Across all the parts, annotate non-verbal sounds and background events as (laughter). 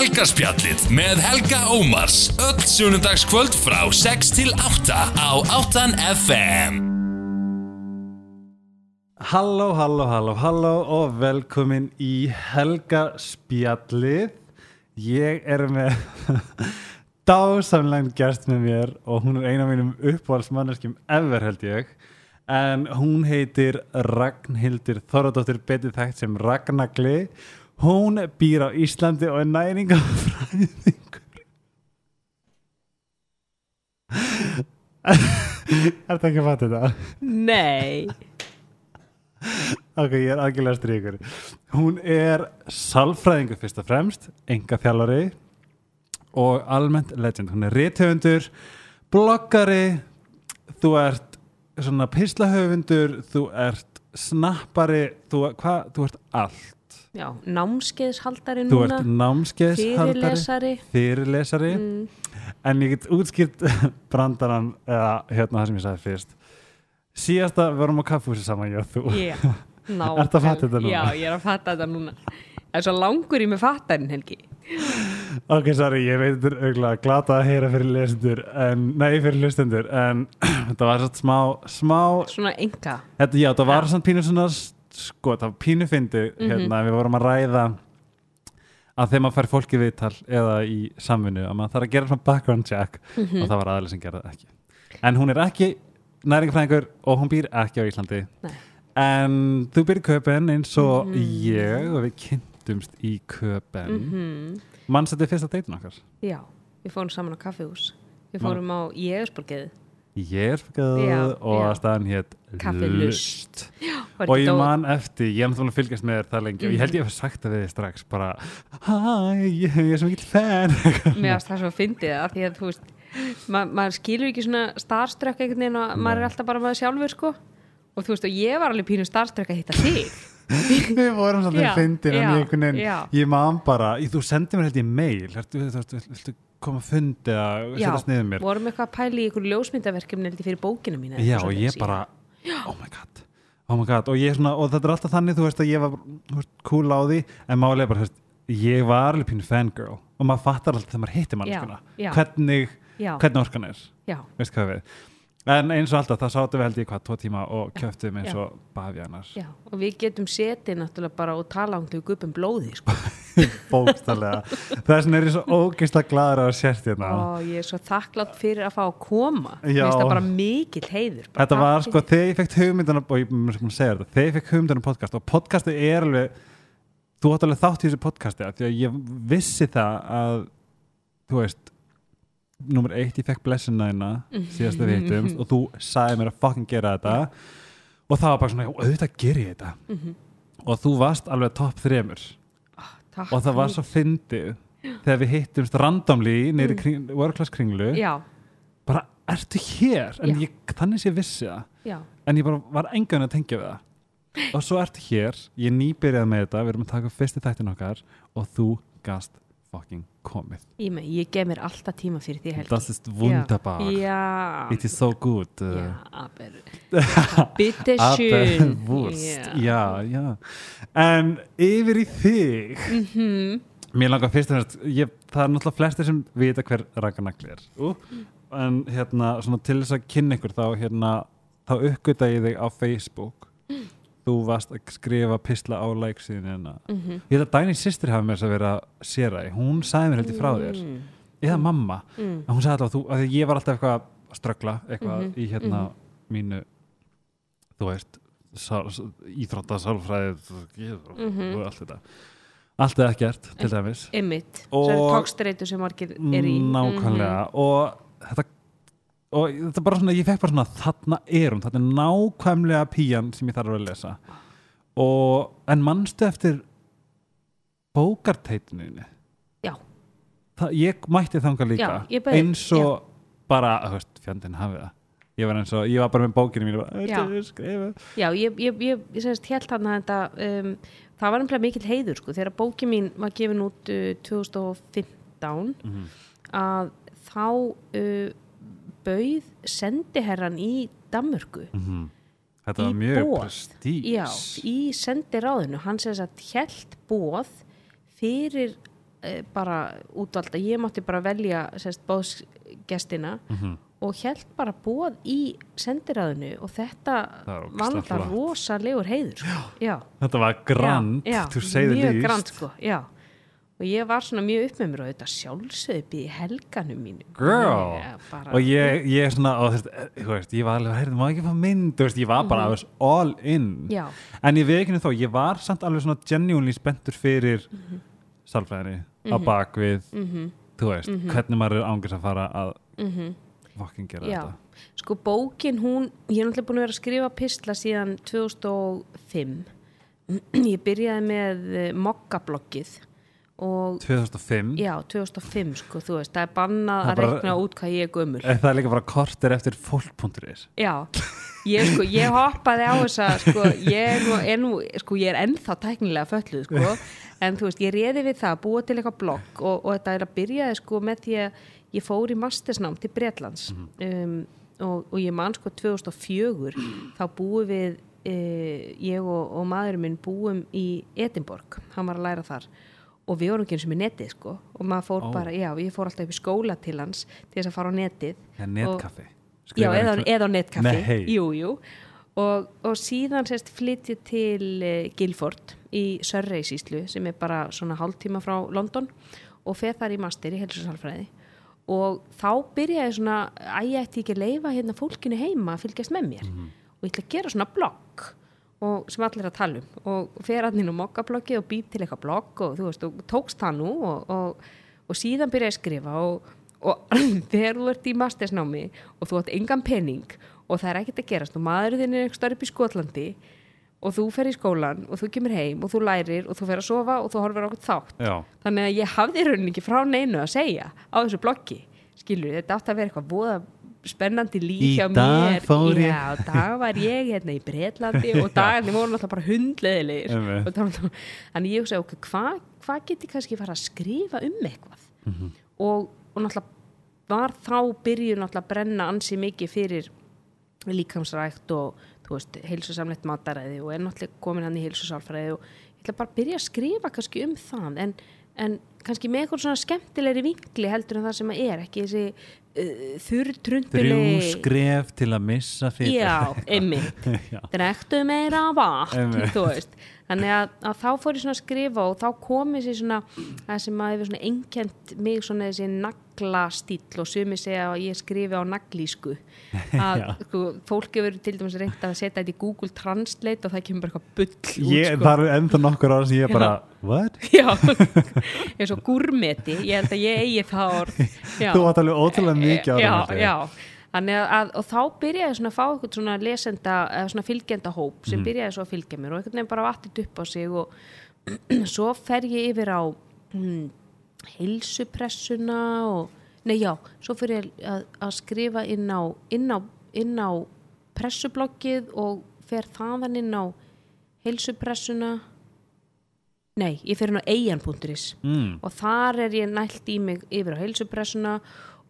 Helgarspjallið með Helga Ómars öll sunnundagskvöld frá 6 til 8 á 8 FM Halló, halló, halló, halló og velkomin í Helga spjallið. Ég er með (laughs) dásamlegn gæst með mér og hún er eina af mínum uppáhaldsmanneskjum ever held ég. En hún heitir Ragnhildur Þorradóttir, betið þekkt sem Ragnagli. Hún býr á Íslandi og er næringafræðingur. Er þetta ekki að fatta þetta? Nei Ok, ég er algjörlega stríkur Hún er salfræðingur fyrst og fremst enga þjálfari og almennt legend hún er rithöfundur bloggari þú ert svona pislahöfundur þú ert snappari þú, hva, þú ert allt Já, námskeiðshaldari þú núna ert námskeiðshaldari Fyrirlesari. fyrirlesari. Mm, en ég get útskýrt (laughs) brandarann eða hérna það sem ég sagði fyrst. Síðasta vorum á kaffhúsi saman ég og þú. Já, (laughs) ná Ertu að fatta þetta núna? Já, ég er að fatta þetta núna. Það er svo langur í mig fattarinn, Helgi. Ok, sorry, ég veit þetta er auðvitað glata að heyra fyrir lesendur en, nei, fyrir hlustendur en (clears throat) þetta var svona smá, smá Svona enga. Þetta, já, þetta var Já. svona pínu svona sko, það var pínu fyndi Mhm. hérna, við vorum að ræða að þegar maður fær fólki viðtal eða í samvinnu að maður þarf að gera svona background check Mhm. og það var aðeins sem gerði það ekki en hún er ekki næringafræðingur og hún býr ekki á Íslandi Nei. en þú býr í Köpen eins og Mhm. ég og við kynntumst í Köpen mm mm mann setið fyrsta deytin okkar Já, við fórum saman á kaffihús Við fórum á Jægersborgið Já, og já. að staðan hétt Lust. og ég man eftir, ég er náttúrulega að fylgjast með þér það lengi og ég held ég hef sagt það við þig strax bara, hæ, ég, er svo mikill fan. Mér varst það svo að fyndið það Því að þú veist ma maður skilur ekki svona starströkk einhvern veginn og maður er alltaf bara maður sjálfur sko. Og þú veist og ég var alveg pínu starströkk að hitta þig. (laughs) Við vorum svolítið Já, fyndin en já, ég, já. ég man bara, ég, þú sendið mér held ég mail. Ertu, þú veist, viltu koma að fundi að Já, setja sniðið mér. vorum eitthvað að pæla í einhverju ljósmyndaverkefni heldur fyrir bókina mína já og ég bara, oh my god oh my god, og ég svona, og þetta er alltaf þannig þú veist að ég var cool á því en málega bara, veist, ég var alveg pínu fangirl og maður fattar alltaf þegar maður hittir já. hvernig, já, hvernig orkan er. Já, veist hvað við en eins og alltaf, það sáttu við held ég hvað, tvo tíma og kjöftum eins og bafjanar já og við getum setið náttúrulega bara og tala um þau gupum blóði sko. (laughs) bókstallega þess vegna er ég svo ógeðslega gladur að sért hérna. Og ég er svo þakklátt fyrir að fá að koma. Já. Mér finnst það bara mikill heiður bara þetta var sko, þegar ég fekk hugmyndana og ég mun að segja þetta, þegar ég fekk hugmyndana um podcast og podcasti er alveg þú átt alveg þátt í þessu podcasti af því að ég vissi það að þú veist nummer eitt, ég fekk blessuna þína síðasta við hittumst og þú sagði mér að fucking gera þetta. Og það var bara svona, auðvitað ger ég þetta. Mhm. og þú varst alveg topp þremur. Takk. Og það var svo fyndið þegar við hittumst randomly neyri kring, workclass kringlu. Mm. já, bara, ertu hér? en ég, þannig sé ég vissi það en ég bara var engan að tengja við það. Og svo ertu hér, ég nýbyrjaði með þetta við erum að taka upp fyrsti þættin okkar og þú gast fucking komið. Ég, með, ég gef mér alltaf tíma fyrir því helgi das ist wunderbar. Já, it is so good. Já, uh, aber (laughs) bitte schön Wurst, já, en yfir í þig. Mhm. mér langar fyrst ég, það er náttúrulega flestir sem vita hver Ragnarnagli er. Uh, en hérna, svona til þess að kynna ykkur þá hérna, þá uppgöta ég þig á Facebook þú varst að skrifa pisla á læksíðinu Mhm. ég held að Dæni sýstir hafa mér þess að vera sér að hún sagði mér heldur frá þér. Mm, eða mamma, mm, en hún sagði alltaf að þú, að því ég var alltaf eitthvað að ströggla eitthvað Mhm, í hérna mínu þú veist íþrótta, sálfræði Mhm. og allt þetta. Allt eða ekkert, til dæmis. Og- svo er tókstreitu sem margir er í. Nákvæmlega. Og þetta og þetta er bara svona, ég fekk bara svona þarna er hún, þetta er nákvæmlega píjan sem ég þarf að lesa. Og en manstu eftir bókarteitinu Já. það, ég mætti þanga líka. Já, beið- eins og bara, þú veist, fjandinn hafið það. Ég var eins og, ég var bara með bókinu mínu bara, Já. Já, ég, ég, ég, ég semst held hann að þetta um, það var nefnilega mikill heiður sko, þegar bókin mín var gefin út uh, 2015 Mhm. að þá uh, bauð sendiherran í Danmörku Mhm. þetta var mjög boð. prestís Já, í sendiráðinu hann sem sagt held bóð fyrir e, bara útvalda, ég mátti bara velja sérst bóðsgestina Mhm. og held bara bóð í sendiræðinu og þetta flott. rosalegur heiður sko. já, Þetta var grand, þú segði mjög líst grand sko, já og ég var svona mjög upp með mér og þetta sjálfsögði býði helganum mínu Girl. Já, bara, og ég, ég er svona og, þú veist, ég var alveg, heyrðu, má ekki fá mynd þú veist, ég var bara alveg all in. Já, en ég ekki þó, ég var samt alveg svona genuinely spenntur fyrir mm sálfræðinni á bakvið mhm, þú veist, hvernig maður er ángis að fara að mhm. fucking gera Já, þetta. Sko bókin hún, ég er náttúrulega búin að vera að skrifa pistla síðan 2005 (clears throat) ég byrjaði með eh, mokkabloggið. og 2005 já, 2005 sko, þú veist, það er bannað Það að er bara- reikna út hvað ég er gömul. Er það líka bara kortir eftir fólk.is Já, ég sko, ég hoppaði á þessa sko, ég er nú, er sko, ég er ennþá tæknilega fölluð sko, (laughs) en þú veist, ég reði við það að búa til eitthvað blogg og, og þetta er að byrjaði sko með því að ég fór í mastersnám til Bretlands. Um, og, og ég man sko 2004 þá búum við e, ég og, og maðurinn minn búum í Edinborg, hann var að læra þar og við vorum ekki eins og með netið sko. Og maður fór Ó. bara, já, ég fór alltaf upp í skóla til hans til þess að fara á netið. Er netkaffi. Já, eða, eða netkaffi. Jú, jú. Og, og síðan sérst flytti til uh, Guilford í Surrey síslu sem er bara svona hálftíma frá London og feð þar í master í helsusalfræði og þá byrjaði svona að ég ætti ekki að leifa hérna fólkinu heima að fylgjast með mér? Og ég ætla að gera svona blogg og sem allir að tala um. Og fer hann inn á mokkabloggi og býr til eitthvað blogg og þú veist, og tókst það nú og, og, og síðan byrjaði að skrifa og, og (clears throat) þegar þú ert í mastersnámi og þú átt engan pening og það er ekkert að gerast og maðurinn er eitthvað upp í Skotlandi og þú fer í skólan og þú kemur heim og þú lærir og þú fer að sofa og þú horfir okkur þátt. Já, þannig að ég hafði rauninni ekki frá neinu að segja á þessu bloggi skilur, þetta átti að vera eitthvað voða spennandi líf Í hjá dag mér. fór ég- já, dag var ég hérna í Bretlandi og (laughs) dagarnir voru náttúrulega bara hundleðilegir þannig ég hugsaði okkur, hvað hva get ég kannski fara að skrifa um eitthvað? Mhm. og, og náttúrulega var þá byrjuð náttúrulega að brenna ansi mikið fyrir líkamsrækt og þú veist, heilsusamlegt mataræði og er náttúrulega komin hann í heilsusálfræði og ég ætla bara að byrja að skrifa kannski um það. En, en kannski með eitthvað svona skemmtilegri vinkli heldur en það sem að er ekki þessi þrjú trumpulegi skref til að missa fyrir já, einmitt. (laughs) Drektu meira vatn þannig að, að þá fór ég svona að skrifa og þá komið sér svona það sem að hefur svona einkent mig svona þessi naglastíll og sumi segja að ég skrifi á naglísku (laughs) að sko, fólk hefur til dæmis reynt að setja þetta í Google Translate og það kemur bara eitthvað bull út ég, sko. Það eru ennþá nokkur ára sem ég bara What? (laughs) Já, eins og gúrmeti ég held að ég eigi það orð (laughs) Já. Þú átt alveg ótrúlega mikið ára já, já. Að, að, og þá byrjaði svona að fá eitthvað svona lesenda, svona fylgjenda hóp Mhm. sem byrjaði svo að fylgja mér og einhvern veginn bara vattit upp á sig og (clears throat) svo fer ég yfir á hmm, heilsupressuna og, nei já, svo fer ég að, að skrifa inn á, inn á, inn á pressubloggið og fer þaðan inn á heilsupressuna. Nei, ég fer inn á eigan.is mm. og þar er ég nælt í mig yfir á heilsupressuna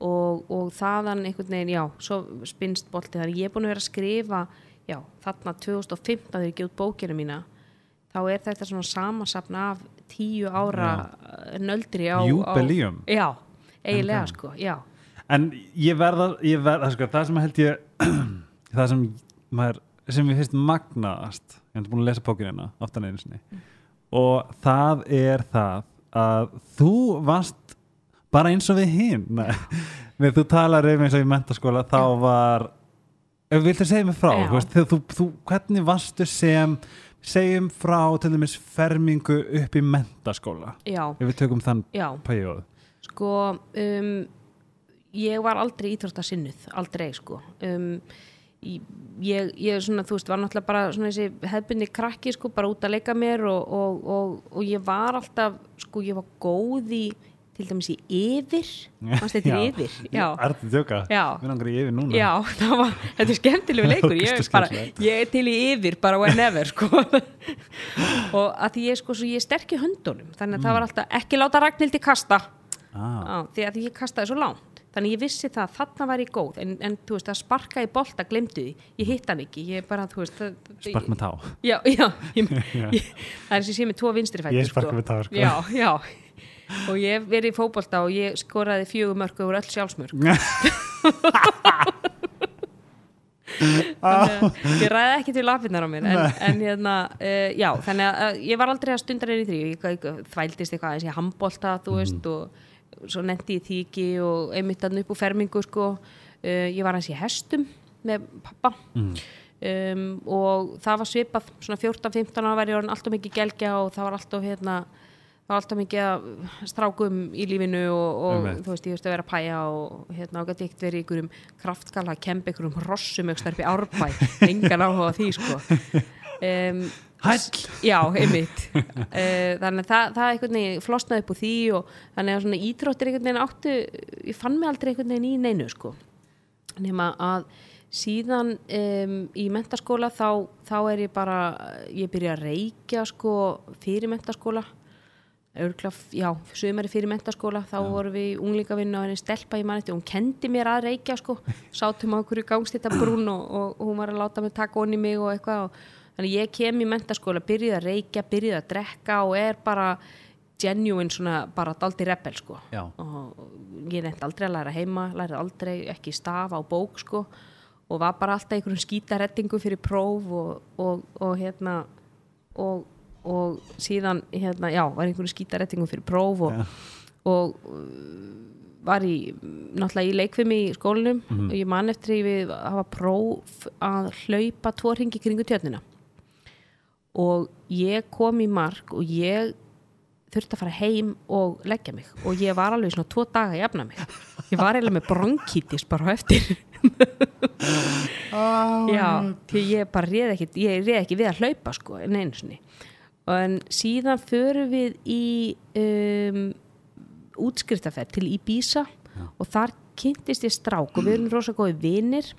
og, og þaðan einhvern veginn, já, svo spinnst bolti þannig ég er búin að vera að skrifa já, þarna 2015 þegar ég gjóð bókina mína þá er þetta svona samansapn af tíu ára nöldri á Júbelíum. já, eiginlega Ok. sko, já. En ég verða, ég verða sko, það sem held ég (clears throat) það sem maður, sem ég finnst magnaðast ég hef búin að lesa bókinina oftan einu sinni og það er það að þú varst bara eins og við hinn (laughs) við þú talar um eins og í mentaskóla þá var viltu segja mig frá þú veist, þú, þú, hvernig varstu sem segjum frá til dæmis fermingu upp í mentaskóla. Já, ef við tökum þann pæjóð sko um, ég var aldrei íþróttasinnuð aldrei sko. Um, ég, ég svona, þú veist, var náttúrulega bara svona þessi hefbunni krakki sko, bara út að leika mér og, og, og, og ég var alltaf, sko, ég var góð í til dæmis í yfir. (laughs) Mannst þetta er yfir, já. Tjóka? Já. Við langar í yfir núna. Já, (laughs) var, þetta er skemmtilegu (laughs) leikur. Ég, bara, ég er til í yfir bara whenever sko. og að því ég sko svo ég er sterk í höndunum þannig að það var alltaf ekki láta Ragnhildi kasta. Ah. því að ég kastaði svo langt. Þannig ég vissi það að þarna var ég góð en, en þú veist að sparka í bolta glemdu því. Ég hitt hann ekki, bara veist Spark með tá já, já, ég, ég, það er sem sé með tvo vinstri fætur Ég sparka með tá, sko. já, já og ég hef verið í fótbolta og ég skoraði fjögur mörg og öll sjálfsmörg (laughs) þannig að ég ræði ekki til lafinnar á mér en, en hérna, uh, já þannig að uh, ég var aldrei að stundar einn í því. Ég, ég, ég þvældist eitthvað aðeins í handbolta þú veist og svo nendi ég ekki og einmitt að upp úr fermingu sko, uh, ég var aðeins í hestum með pappa um, og það var svipað svona 14-15 ára var ég alltaf mikið gelgja og það var alltaf hérna var alltaf mikið að strákum í lífinu og, og þú veist, ég veist að vera að pæja og hérna og gæti ekkert verið í einhverjum kraftskala að kempa einhverjum hrossum eitthvað upp í árbæ. (laughs) Engan áhuga því sko. Um, Hæll! Já, einmitt. Uh, þannig að það, það einhvern veginn flosnaði upp úr því og þannig að svona íþróttir einhvern veginn áttu ég fann mig aldrei einhvern veginn í neinu sko. Nema að síðan um, í mentaskóla þá, þá er ég bara ég byrja að reykja sko fyrir mentaskóla örgla, já, sumari fyrir mentaskóla þá vorum við í unglingavinnu og henni stelpa í mann eftir, hún kendi mér að reykja sko. (laughs) Sátum á okkur í gangstýta brún og, og, og hún var að láta mig taka onni mig og eitthvað og þannig ég kem í mentaskóla byrjuð að reykja, byrjuð að drekka og er bara genuine svona bara daldi rebel sko. Já. og ég nefndi aldrei að læra heima lærið aldrei ekki stafa á bók sko. Og var bara alltaf í einhverjum skítarettingu fyrir próf og, og, og hérna og, og síðan hérna, já, var í einhverjum skítarettingu fyrir próf og, og uh, var í náttúrulega í leikfimi í skólinum og ég man eftir því við hafa próf að hlaupa tvo hringi kringu tjörnina. Og ég kom í mark og ég þurfti að fara heim og leggja mig og ég var alveg svona tvo daga að jafna mig. Ég var eiginlega með bronkítis bara á eftir. Já, því ég bara réð ekki ég réð ekki við að hlaupa sko en einu sinni en síðan förum við í um, útskriftaferð til Ibiza og þar kynntist ég strák og við erum rosa góði vinir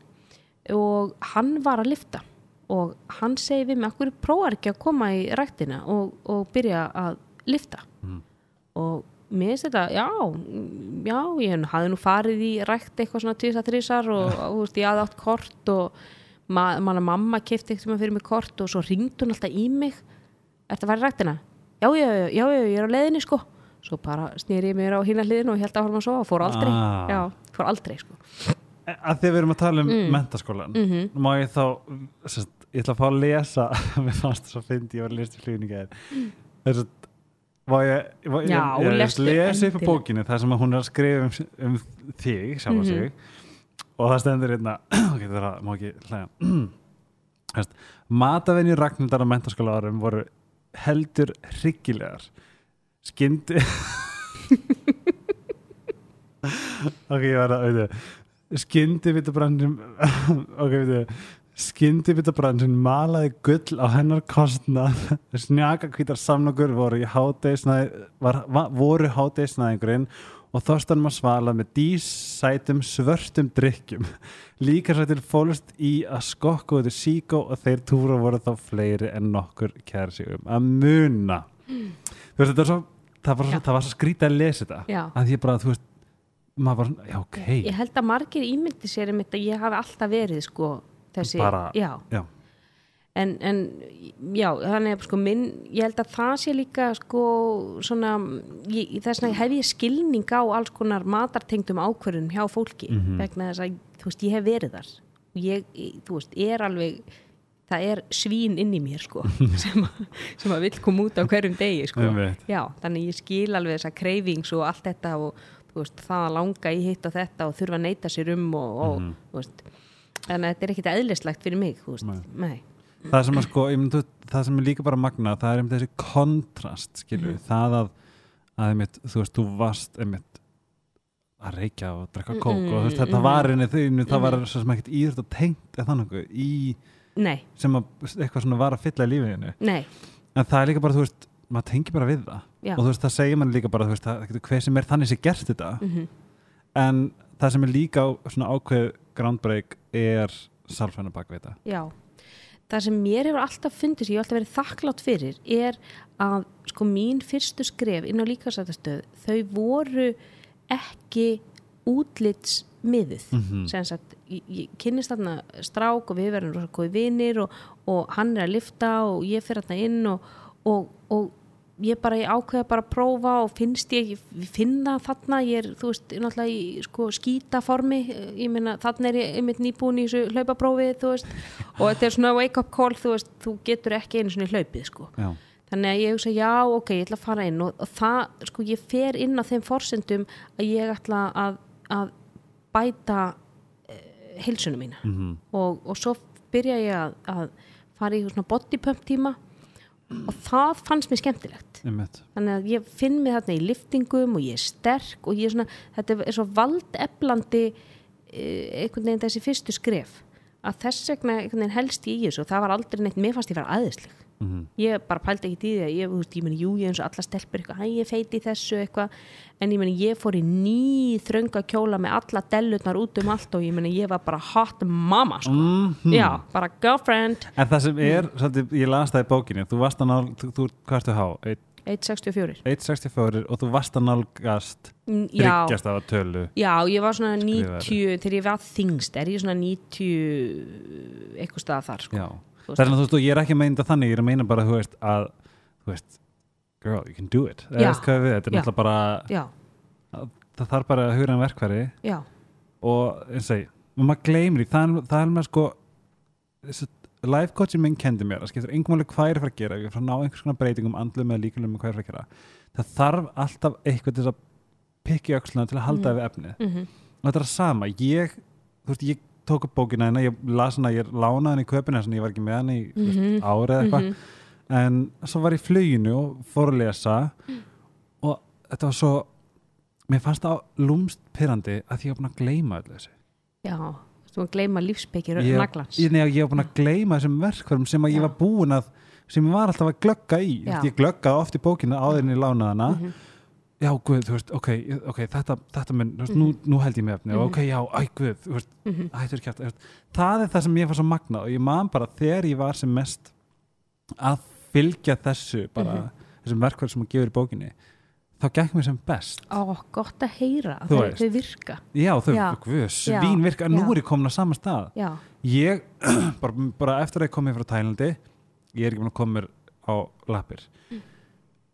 og hann var að lifta og hann segi við mig, akkur prófar ekki að koma í ræktina og, og byrja að lifta og mér finnst þetta, já, mm, já ég hafði nú farið í rækt eitthvað svona tísa þrísar og, og þú veist, ég hafði átt kort og ma manna mamma kefti eitthvað fyrir mig kort og svo ringd hún alltaf í mig Ertu að fara í ræktina? Já, já, já, já, ég er á leiðinni sko Svo bara snýri ég mér á hína hliðinu og held að horfa að sofa, fór aldrei Ah. Já, fór aldrei sko að því að við erum að tala um Mm. mentaskólan Mhm. má ég þá sest, ég ætla að fá að lesa (laughs) mér fannst það svo fyndi, ég var að lesa í flugninga þess að má ég, má, ég, Já, ég, ég lestu lesa upp á bókinu þar sem hún er að skrifa um, um þig sjálfa Mhm. sig og það stendur hérna (clears throat) ok, það að, má ekki hlæja (clears throat) matavenjur Ragnhildar á mentaskóla árum voru heldur hryggilegar. Skyndi (laughs) ok, ég var að auðvitað. Skyndibitabrandin (laughs) ok, veitu skyndibitabrandin malaði gull á hennar kostnað. Snjaka hvítar samlokur voru í hádeisnæði var, voru hádeisnæðingurinn og þorstanum að svala með dísætum svörtum drikkjum líka sættil fólust í að skokku þetta síkó og þeir túra voru þá fleiri en nokkur kæri sig um að muna. Þú veist þetta er svo það var svo, var svo skrítið að lesa þetta. Já. að ég bara, þú veist maður bara, svona, já, ok. Ég held að margir ímyndi sér um þetta ég hafi alltaf verið sko þessi, Bara- já, já, en, en já, þannig að sko minn, ég held að það sé líka sko svona ég, þess vegna hef ég skilning á alls konar matartengdum ákvörðunum hjá fólki Mhm. vegna þess að, þú veist, ég hef verið þar ég, ég- þú veist, er alveg það er svín inn í mér sko (laughs) sem, að, sem að vill koma út á hverjum degi sko, já, þannig ég skil alveg þessa kreifings og allt þetta og veist, það að langa í hitt og þetta og þurfa að neyta sér um og, og Mhm. þú veist, þannig að þetta er ekkit eðlislegt fyrir mig, þú veist, Nei. Það sem að sko myndi, það sem er líka bara magna það er um þessi kontrast skilur Mhm. það að, að einmitt, þú veist, þú varst einmitt að reykja og drekka kók og þú veist, þetta Mhm. var einnig þau, það var svo sem ekkert íðurt og tengt eða þannig í, nei, sem að eitthvað svona var að fylla í lífinu nei. En það er líka bara, þú veist, maður tengi bara við það. Já. og þú veist, það segir mann líka bara, þú veist, það hver sem er þannig sem gert þetta. Mm en það sem er líka svona ákveð groundbreak er sálfræna bakveita Já, það sem mér hefur alltaf fundið sem ég hef alltaf verið þakklátt fyrir er að sko mín fyrstu skref inn á líkasættastöð þau voru ekki útlitsmiðuð Mhm. sem sagt, ég, ég kynnist þarna strák og við verðum rosa góði vinir og, og hann er að lifta og ég fer þarna inn og, og, og ég bara ég ákveða bara að prófa og finnst ég, ég finna þarna ég er, þú veist, náttúrulega í sko, skítaformi, ég meina þarna er ég einmitt nýbúin í þessu hlaupaprófi þú veist, og þetta er svona wake up call þú veist, þú getur ekki einu svona hlaupið sko. já, þannig að ég hugsa, já, ok, ég ætla að fara inn og, og það, sko, ég fer inn á þeim forsendum að ég ætla að, að bæta uh, heilsunum mína. Mhm, og, og svo byrja ég að, að fara í svona body pump tíma og það fannst mér skemmtilegt. Þannig að ég finn mig þarna í liftingum og ég er sterk og ég er svona, þetta er svo valdeflandi eh, einhvern veginn þessi fyrstu skref. Að þess vegna einhvern veginn helst ég í þessu og það var aldrei neitt, mér fannst ég vera aðeinsleg mhm, ég bara pældi ekki í því að ég, þú veist, ég meni, jú, ég eins og alla stelpur eitthvað, hæ, ég feiti þessu eitthvað, en ég meni, ég fór í ný þrönga kjóla með alla dellutnar út um allt og ég meni, ég var bara hot mama, sko, mhm. Já, bara girlfriend. En það sem er, svolítið, ég las það í bókinni þú varst að nál, þú, þú hvað ertu há? 1.64 1.64 og þú varst að nálgast Mm, já, þryggjast af að tölu. Já, ég var svona 90 Skrifaði. þegar ég var þingst, er ég svona 90 eitthvað stað þar, sko. Já. Það er að og ég er ekki að meina þetta þannig, ég er að meina bara, þú veist, að þú veist, girl, you can do it. Eða við, þetta er náttúrulega bara já, það þarf bara að hugra en verkværi já, og eins og maður gleymir því. Það, það er með sko life coachin minn kendi mér, það skiptir engum alveg hvað er að fara að gera, ég er að fara að ná einhvers konar breytingum andlu með líkulum með hvað er að fara að gera. Það þarf alltaf eitthvað til að pikki öxluna til að halda Mhm. við efnið. Mhm, og þetta er það sama, ég þú veist, ég tók upp bókina hennar, ég las hana ég lánaði henni í köpina, þannig ég var ekki með henni í mm Mhm. árið eða eitthvað. Mhm, en svo var ég í fluginu og fór að lesa og þetta var svo mér fannst það lúmst pyrrandi að ég var búin að gleyma öllu þessu. Já þú var að gleyma lífspeikir ég, naglans. ég, nei, ég var búin að gleyma þessum verkfærum sem að ég var búin að sem ég var alltaf að glögga í. Já. ég glöggaði oft í bókinu áður en ég lánaði hana. Mhm. Já, guð, þú veist, ok, ok, þetta, þetta mun, þú veist, nú, nú held ég með efni Mhm. ok, já, æ, guð, þú veist, Mhm. hættur ekki aftur, þú veist, það er það sem ég var svo magnað og ég man bara þegar ég var sem mest að fylgja þessu bara, Mhm. þessum verkfærum sem að gefur í bókinni þá gekk mér sem best Ó, gott að heyra, þau, þau virka já, þau, Já. guð, svín Já. virka, nú Já. er ég komin á sama stað Já, ég, (clears throat) bara, bara eftir að ég komið frá Tælandi ég er ekki búin að koma mér á lappir Mm.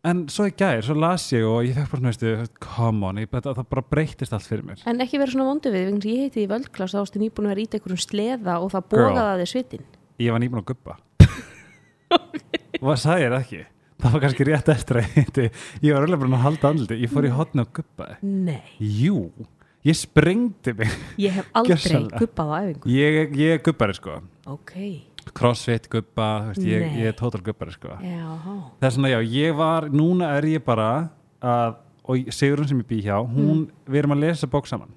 En svo í gær, svo las ég og ég fekk bara svona, come on ég, það, bara breytist allt fyrir mér. En ekki vera svona vondu við vegna ég heiti í völdklás þá ástu nýbúin að vera ít einhverjum sleða og það að þið svitin ég var nýbúin að guppa hvað sagði ég ekki? Það var kannski rétt eftir að ég heiti ég var alveg bara að halda andliti, ég fór í hotni og guppaði Nei, jú, ég sprengdi mig. Ég hef aldrei guppað á æfingu. Ég, ég guppari sko. Ok, crossfit guppa, ég, ég er total guppari sko. Það er svona, já, ég var, núna er ég bara að, og Sigrun sem ég bý hjá hún, við erum að lesa bók saman.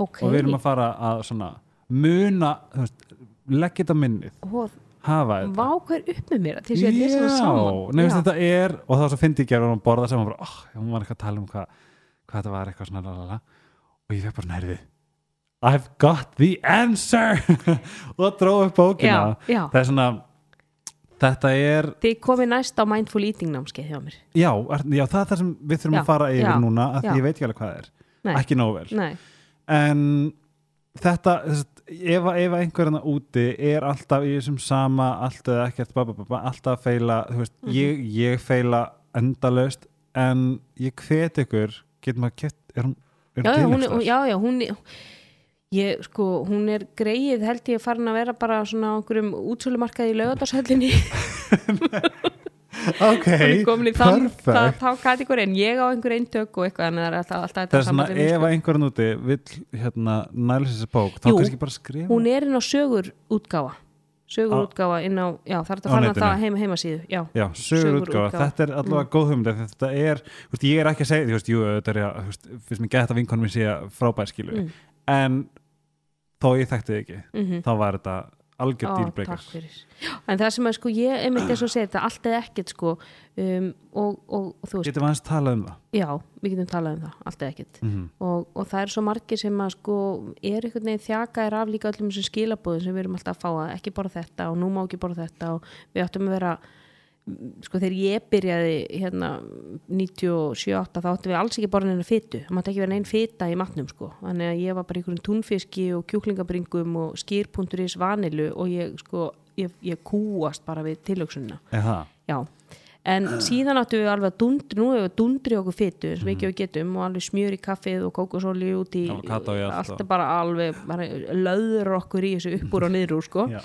Ok, og við erum að fara að svona muna, þú veist leggja þetta minnið, og hafa þetta. Vá hver upp með mér til þess að lesa það saman? Nefnist þetta er og var svo fyndi ekki að hún borða saman bara, oh, hún var eitthvað að tala um hvað hvað þetta var eitthvað svona lalala. og ég fekk bara nærði I've got the answer. (laughs) Og dróð upp bókina. Já, já. það er svona þetta er, Þið komið næst á mindful eating námskeið hjá mér. Já, já það er það sem við þurfum að fara yfir núna að ég veit ekki alveg hvað það er. Nei, ekki nógu vel. Nei, en þetta ef, að- ef að einhverjana úti er alltaf í þessum sama allt eða ekkert ba, ba, ba, ba, alltaf að feila veist, Mhm. ég, ég feila endalaust en ég hvet ykkur getur maður kett er hún, er hún, já, já, hún Ég, sko, hún er greið held ég farin að vera bara svona á einhverjum útsölumarkaði í laugardarshöllinni (laughs) ok, er það, perfect þá kategóri en ég á einhver eintök og eitthvað en það er alltaf, alltaf það er svona ef að einhverjana úti vill hérna næla sér þessi bók þá kannski bara skrifa. Hún er inn á sögur útgáfa sögur útgáfa inn á, já það er þetta fann að það heima, heimasíðu já, Já, sögur Sögur útgáfa, útgáfa. þetta er allavega góð af því að þetta er, veist, ég er ekki að segja þú veist, jú, þetta er að, þú veist, fyrst mér geta vinkonum minn sé frábær skilu Mm. en þó ég þekkti þig ekki. Mm þá var þetta algjör Ó, dýrbreykar takk fyrir. Já, en það sem að sko ég einmitt eins og segir þetta allt eða ekkert sko um, og, og, veist, getum við aðeins talað um það? Já, við getum talað um það allt eða ekkert. Mm og, og það er svo margir sem að sko er einhvern veginn þjakaðir af líka öllum þessum skilabóðum sem við erum alltaf að fá að ekki borða þetta og nú má ekki borða þetta og við áttum að vera sko þegar ég byrjaði hérna 97-8 þá áttum við alls ekki borða neina fytu það mátti ekki vera neinn fyta í matnum sko. Þannig að ég var bara í einhverjum túnfiski og kjúklingabringum og skýrpunturis vanilu og ég sko ég, ég kúast bara við tilöksunna Eða, en síðan áttum við alveg að dundri nú hefur við dundri okkur eins og mikið við getum og alveg smjör í kaffið og kókosóli út í Avocado í allt allt og- er bara alveg bara löður okkur í þessu uppúr og niður úr sko. Já.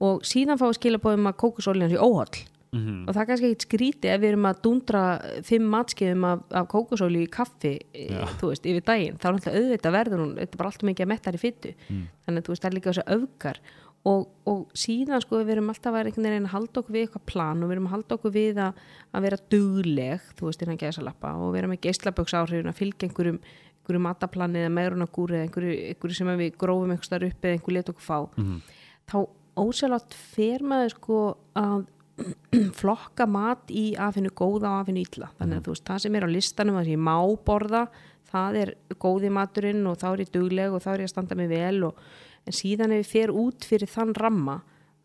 Og síðan fáum við skilabóðum að kókosóljan sé óholl Mhm. og það er kannski ekkit skríti ef við erum að dundra fimm matskeiðum af, af kókosóli í kaffi e, þú veist, yfir daginn, þá er alltaf auðvitað verður hún þetta er bara alltaf mikið að mettar í fyttu Mm. þannig að þú veist, það er líka þessu öfgar og, og síðan sko við erum alltaf að að halda okkur við eitthvað plan og við erum að halda okkur við að, að vera dugleg, þú veist, innan gæðsalappa og geislaböksáhrifin að fylgja einhverjum einhverju mataplan eða meirunagúri eða einhverju, einhverju sem við grófum einhver starf upp eða einhver let okkur fá Mhm. þá ósjálfátt fer maður sko að (clears throat) flokka mat í afinu góða og afinu illa. Þannig að þú veist, það sem er á listanum sem ég má borða, það er góði maturinn og þá er ég dugleg og þá er ég að standa mig vel og, en síðan ef ég fer út fyrir þann ramma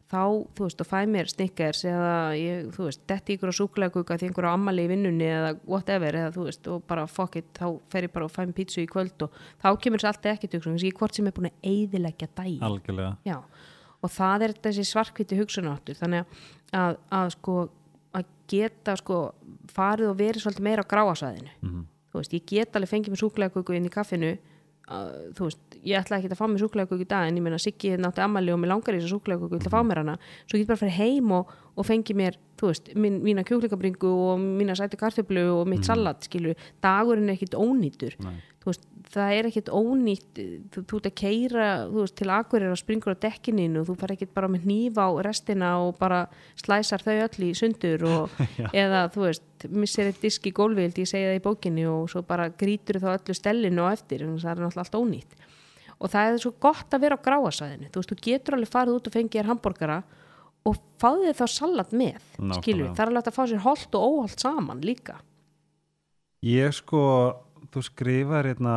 þá, þú veist, og fæ mér snickers eða, ég, þú veist, detti ykkur á súkuleguga því einhverju ammali í vinnunni eða whatever, eða þú veist, og bara fuck it þá fer ég bara og fæ mér pítsu í kvöld og þá kemur þess alltaf ekki til ég hvort sem er búin að algjörlega. Já, og það er þessi svarkviti hugsunáttur þannig að, að, sko að geta sko farið og verið svolítið meira á gráasvæðinu. Mhm. þú veist, ég get alveg fengið mér súkulegaköku inn í kaffinu að, þú veist, ég ætla ekki að fá mér súkulegaköku í dag en ég meina Siggi nátti ammali og mér langar í þessu súkulegaköku, ég ætla að fá mér hana. Svo ég get bara að fara heim og, og fengi mér þú veist, mín, mína kjúklingabringu og mína sætu kartöflu og mitt salat skilu, dagurinn er ekkit ónýtur. Nei. þú veist, það er ekkit ónýtt þú, þú ert að keira veist, til akkurir og springur á dekkininu og þú fara ekkit bara með hníf á restina og bara slæsar þau öll í sundur og, (laughs) eða þú veist, missir eitt disk í gólfild ég segi það í bókinni og svo bara grítur þá öllu stellinu og eftir en það er náttúrulega allt ónýtt. Og það er svo gott að vera á gráasvæðinu. Þú veist, þú getur alveg farið út og fengið þér hambúrgara og fáðu þið þá salat með skilur, það er alveg að fá sér þú skrifar hérna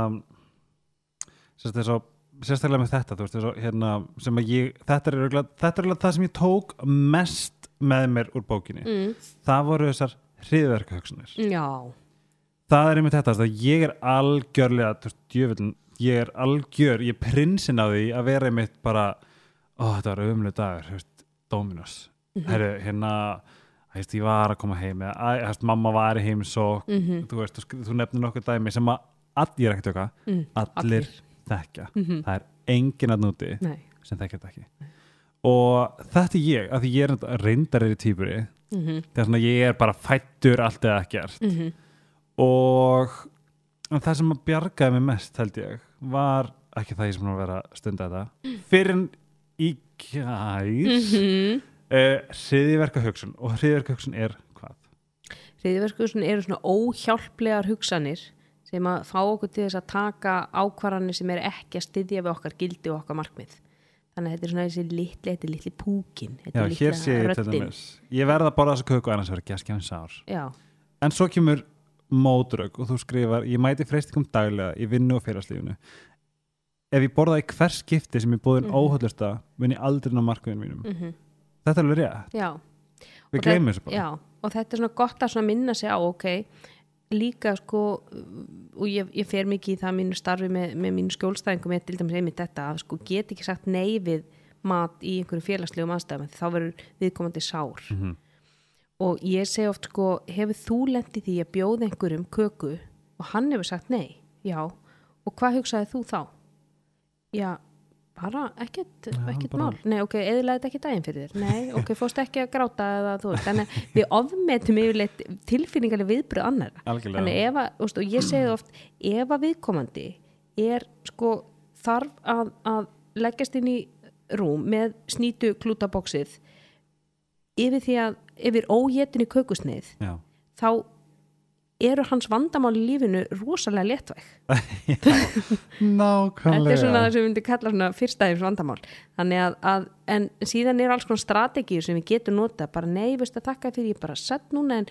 sérst þess að sérstaklega með þetta, veist, hérna sem að ég, þetta er örugglega það sem ég tók mest með mér úr bókinni, mm. það voru þessar hriðverkahugsunir. Já, Það er einmitt þetta, ég er algjörlega, þú veist, djöfullin, ég er algjör, ég er prinsinn á því að vera einmitt bara, ó, þetta var umlega dagur, þú veist, Dominos. Mhm. Herru, hérna, þú veist, ég var að koma heim, eða, veist, mamma var í heimsók, Mhm. þú veist, þú, þú nefnir nokkuð dæmi sem að, all, okkar, mm. allir, þekkja. Mhm. Það er enginn að núti Nei. sem þekkja þetta ekki. Og þetta er ég, af því ég er náttúrulega reyndar er í típuri, Mm það er svona, ég er bara fættur allt eða ekkert -hmm. og það sem að bjargaði mig mest held ég var ekki það ég sem að vera stunda þetta fyrir en í kær Mhm. uh, hriðiverka hugsun og hriðiverka hugsun er hvað? Hriðverkusun eru svona óhjálplegar hugsanir sem að fá okkur til þess að taka ákvarðanir sem er ekki að styðja við okkar gildi og okkar markmið. Þannig að þetta er svona þessi litli, þetta er litli púkin, þetta er hér sé ég til röddin. dæmis ég verð að borða þessa köku annars verður ekki að skjáðin sár Já, en svo kemur mótrögg og þú skrifar ég mæti freystingum daglega í vinnu og félagslífinu ef ég borða í hvers skipti sem ég búðin mm. -hmm. óhullusta mun ég aldrei ná markmiðin mínum mm þetta er alveg rétt, já. við það- þessu bara. Já, og þetta er svona gott að svona minna sig á, ok, líka sko, og ég, ég fer mikið í það mínu starfi með, með mínu skjólstæðingum með til dæmis einmitt þetta að sko get ekki sagt nei við mat í einhverju félagslegum aðstæðum því þá verður viðkomandi sár. Mhm. og ég segi oft sko hefur þú lendið því að bjóða einhverjum köku og hann hefur sagt nei? Já, og hvað hugsaði þú þá? Já, bara ekkert, Já, ekkert bara- mál. Nei, ok, eðlaði þetta ekki daginn fyrir þér? Nei, ok, (laughs) fórst ekki að gráta eða þú veist, þannig að við ofmetum yfirleitt tilfinningarlega viðbröð annara algjörlega. Þannig ef að, veist, og ég segi oft ef að viðkomandi er sko þarf að, að leggjast inn í rúm með snýtu klútabóksið yfir því að yfir óétin í kökusneið Já. þá eru hans vandamál í lífinu rosalega léttvæg. (laughs) Nákvæmlega þetta er svona það sem við myndum kalla svona fyrstæðis vandamál. Að, að en síðan er alls konar strategíu sem við getum nota bara nei, veist að þakka fyrir ég bara sett núna en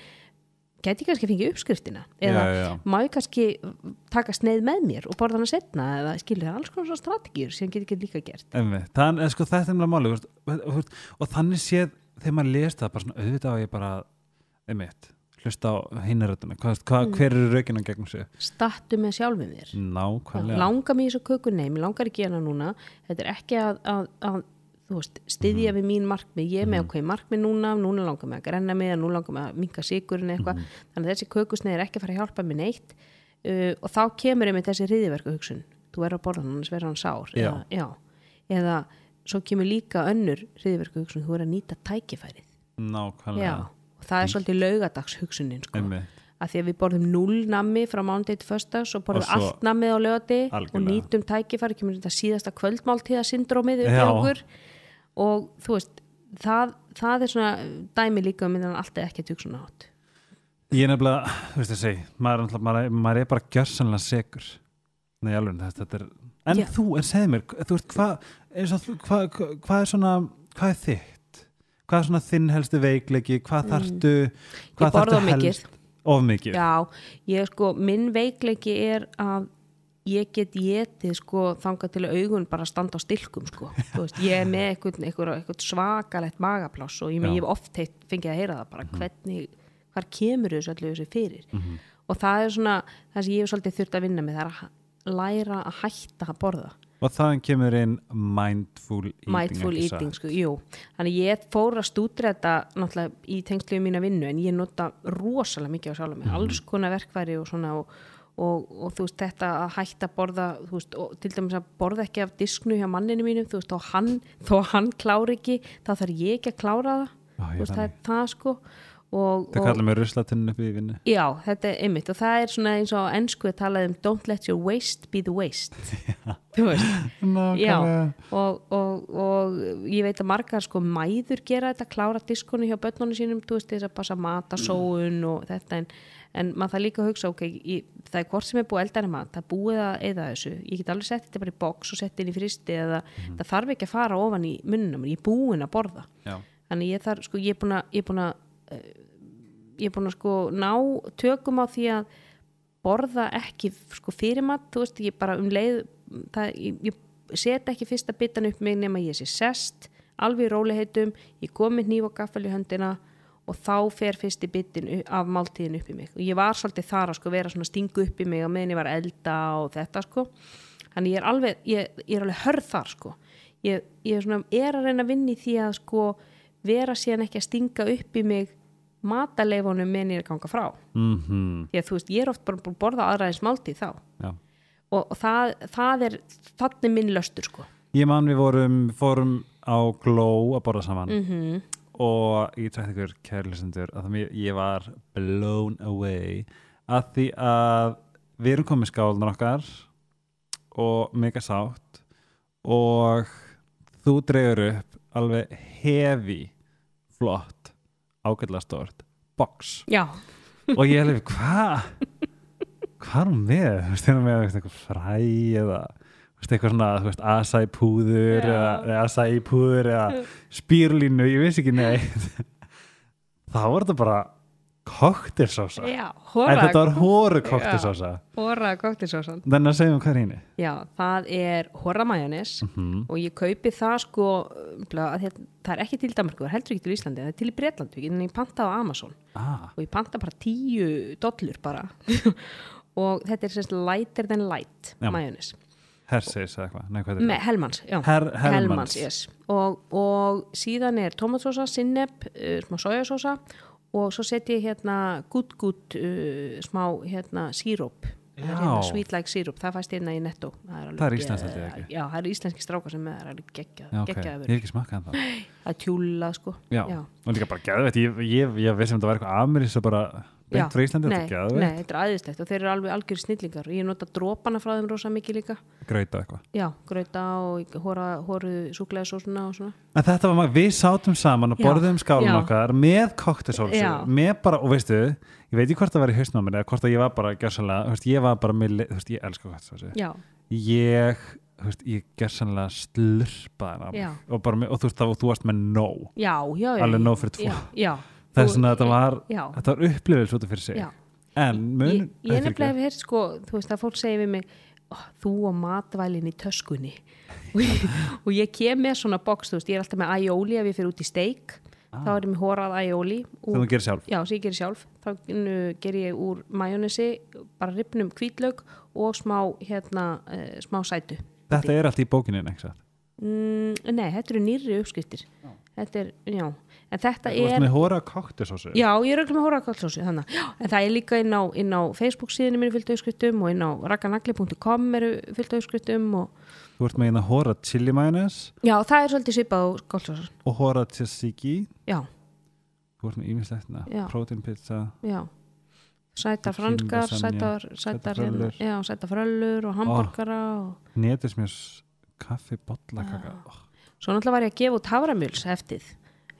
gæti ég kannski að fengið uppskriftina. Eða já, já. má ég kannski taka sneið með mér og borða hana setna eða skilur það alls konar svona strategíur sem getur ekki líka gert. Einmitt. Þann, sko, þetta er mjög máli og, og, og þannig séð þegar maður lést það bara svona auðvitað á ég bara einmitt, hlusta á hvað, Mm. hver eru raukina gegnum sig? Stattu með sjálfum þér. Nákvæmlega. Langar mér þessu köku, nei, mér langar ekki hana núna. Þetta er ekki að, að, að veist, styðja við mín markmið. Ég með ákveði markmið núna, núna langar mig að grenna mig núna langar mig að minka sigurinn eitthvað. Þannig að þessi kökusneið er ekki að fara að hjálpa mér neitt. Uh, og þá kemur einmitt þessi hriðiverku hugsun, þú er að borða hann annars verður hann sár. Já. eða, já, eða svo kemur líka önnur hriðiverku hugsun, þú er að nýta tækifærið. Nákvæmlega það er svolítið laugadags hugsunin sko að því að við borðum null nammi frá mándegi til föstags og borðum Og allt nammið á lögati og nýtum tækifæri, kemur þetta síðasta kvöldmáltíða syndrómið upp í Já. okkur og þú veist það, það er svona dæmi líka um meðan allt er ekki að tjók svona átt Ég er nefnilega, þú veist að segja maður, er maður, maður er bara gjörsanlega segur Nei, alveg, þetta, er En Já. þú, en segð mér, þú veist, hvað hvað hvað- hvað er svona hvað er þitt? Hvað er svona þinn helstu veikleiki? Hvað hvað Mm. Þarftu of mikið. helst- Of mikið? Já, ég sko, minn veikleiki er að ég get getið sko þangað til að augun bara standa á stilkum sko, (laughs) veist, ég er með eitthvað, eitthvað, eitthvað svakalegt magapláss og ég, ég hef oft heitt, fengið að heyra það bara hvernig, hvar kemur þessu allir þessu fyrir Mhm. og það er svona það sem ég hef svolítið þurft að vinna með það er að læra að hætta að borða Og þaðan kemur inn mindful eating mindful eating, sko, jú. Þannig ég fór að stúdra þetta náttúrulega í tengslu um mína vinnu en ég nota rosalega mikið á sjálf mig, alls konar verkværi og svona og, og, og þú veist þetta að hætta að borða þú veist, og til dæmis að borða ekki af disknu hjá manninu mínum, þú veist, hann þó að hann klári ekki, þá þarf ég ekki að klára það, ég þú veist, það þannig. er það sko og, og kallar mig ruslatunni upp í vinnu. Já, þetta er einmitt og það er svona eins og ennsku að tala um don't let your waste be the waste. (laughs) Þú veist, já Nákvæmlega. og, og, og ég veit að margar sko mæður gera þetta, klára diskonu hjá börnunum sínum, þú veist þess að passa matasóun og þetta en, en maður það líka að hugsa, ok, ég, það er hvort sem er búið eldana mat, það búið að eða þessu. Ég get alveg sett þetta bara í box og sett inn í fristi eða það þarf ekki að fara ofan í munnum, ég er búin að borða. Já. þannig ég þarf, sko, ég er búin að ég er búin að sko ná tökum á því að borða ekki sko fyrir mat, þú veist, ég bara um leið það, ég, ég set ekki fyrsta bitan upp mig nema ég sé sest alveg í róliheitum, ég kom með hníf og gaffal í höndina og þá fer fyrsti bitin af máltíðin upp í mig. Og ég var svolítið þar að sko vera svona stingu upp í mig og meðan ég var elda og þetta sko. Þannig ég er alveg, ég, ég er alveg hörð þar sko. Ég, ég er, svona, er að reyna að vinna í því að sko vera síðan ekki að stinga upp í mig mataleifunum ég er að ganga frá. Mhm. því að þú veist, ég er oft bara að borða aðræðis máltíð þá. Já. og, og það, það er þannig minn löstur sko. Ég man við vorum, fórum á Glow að borða saman. Mm og ég trætti ykkur kærlisendur að mér, ég var blown away að því að við erum komið skálnar okkar og mega sátt og þú dregur upp alveg hefi flott ágætlega stort box. Já, og ég alveg hvað hvað er hún með? Þú veist, hún með veist, eitthvað fræ eða veist, eitthvað svona veist, acai púður eða, acai púður eða spýrlínu, ég vissi ekki neitt. (laughs) Þá var þetta bara koktelsósa já en þetta var hóru Já. koktelsósa hóra koktilsósan þannig að segjum hvað er hínu já, það er hóra majónis Mhm. og ég kaupi það sko umlega, að þetta- það er ekki til Danmarku, það er heldur ekki til Íslandi það er til í Bretlandu, en ég panta á Amazon. Ah, og ég panta bara tíu dollur bara. (laughs) Og þetta er semst lighter than light majónis Herseys eða eitthvað, nei hvað er? Með Helmans, já. Her, Helmans, yes. og, og síðan er tomatsósa, sinneb, uh, smá sojasósa og svo set ég hérna gutt gutt uh, smá hérna síróp. Já. hérna sweet like síróp, það fæst hérna í netto. Það er, er ég, ekki? já, það er íslenski strákar sem er alveg geggjað, Já, ok, geggjað ég hef ekki smakkað það. Það er tjúlað sko. Já, og líka bara geðveitt, ég, ég, ég vissi um þetta var eitthvað amerísk og bara Já. Beint frá Íslandi, þetta er geðveitt nei, þetta er aðeinslegt og þeir eru alveg algjör snillingar og ég nota drópana frá þeim rosa mikið líka grauta eitthvað já, grauta og hóra, hóruð súklaðisósuna og svona En þetta var maður, við sátum saman og borðum skálun okkar með koktesólsu, Já. með bara, og veistu, ég veit ekki hvort það var í mér eða hvort að ég var bara veist, ég var bara með, þú veist, ég elska koktesólsu. já, Ég, veist, ég gersanlega slurpaði hana Já. og og þú veist, og þú varst með nóg. já Alveg nóg fyrir tvo. já, já, Er Þú- svona, þetta var, já, var upplifil svo fyrir sig. já. En mun, ég, er nefnilega hef heyrt sko, þú veist að fólk segir við mig oh, þú og matvælin í töskunni. (laughs) Og ég, og ég kem með svona veist, ég er alltaf með aioli ef ég fyrir út í steik, þá er ég með horað aioli sem þú gerir sjálf. já, sem ég gerir sjálf. Þá ger ég úr majónesi bara ripnum hvítlaug og smá hérna, uh, smá sætu. Þetta er allt í bókinin, mm, nei, þetta eru nýrri uppskriftir. Þetta er, já en þetta Þú er með hóra kaktusósu Já, ég er öllum með hórakallsósi þannig. En það er líka inn á, inn á Facebook síðinu mér fylgta uppskriftum og inn á rakanagli.com eru fylgta uppskriftum og Þú ert með eina hóra chili mayonnaise? Já, það er svolítið svipað á kallsósar og hóra tzatziki? Já, Þú ert með ímislegt Já. protein pizza. Já. Sætar franskar, sætar, sætar sætar, hérna, já, sætar fröllur og hambúrgara og netismjörs kaffi bollakaka. Oh. svo náttúrulega var ég að gefa út haframjöls heftið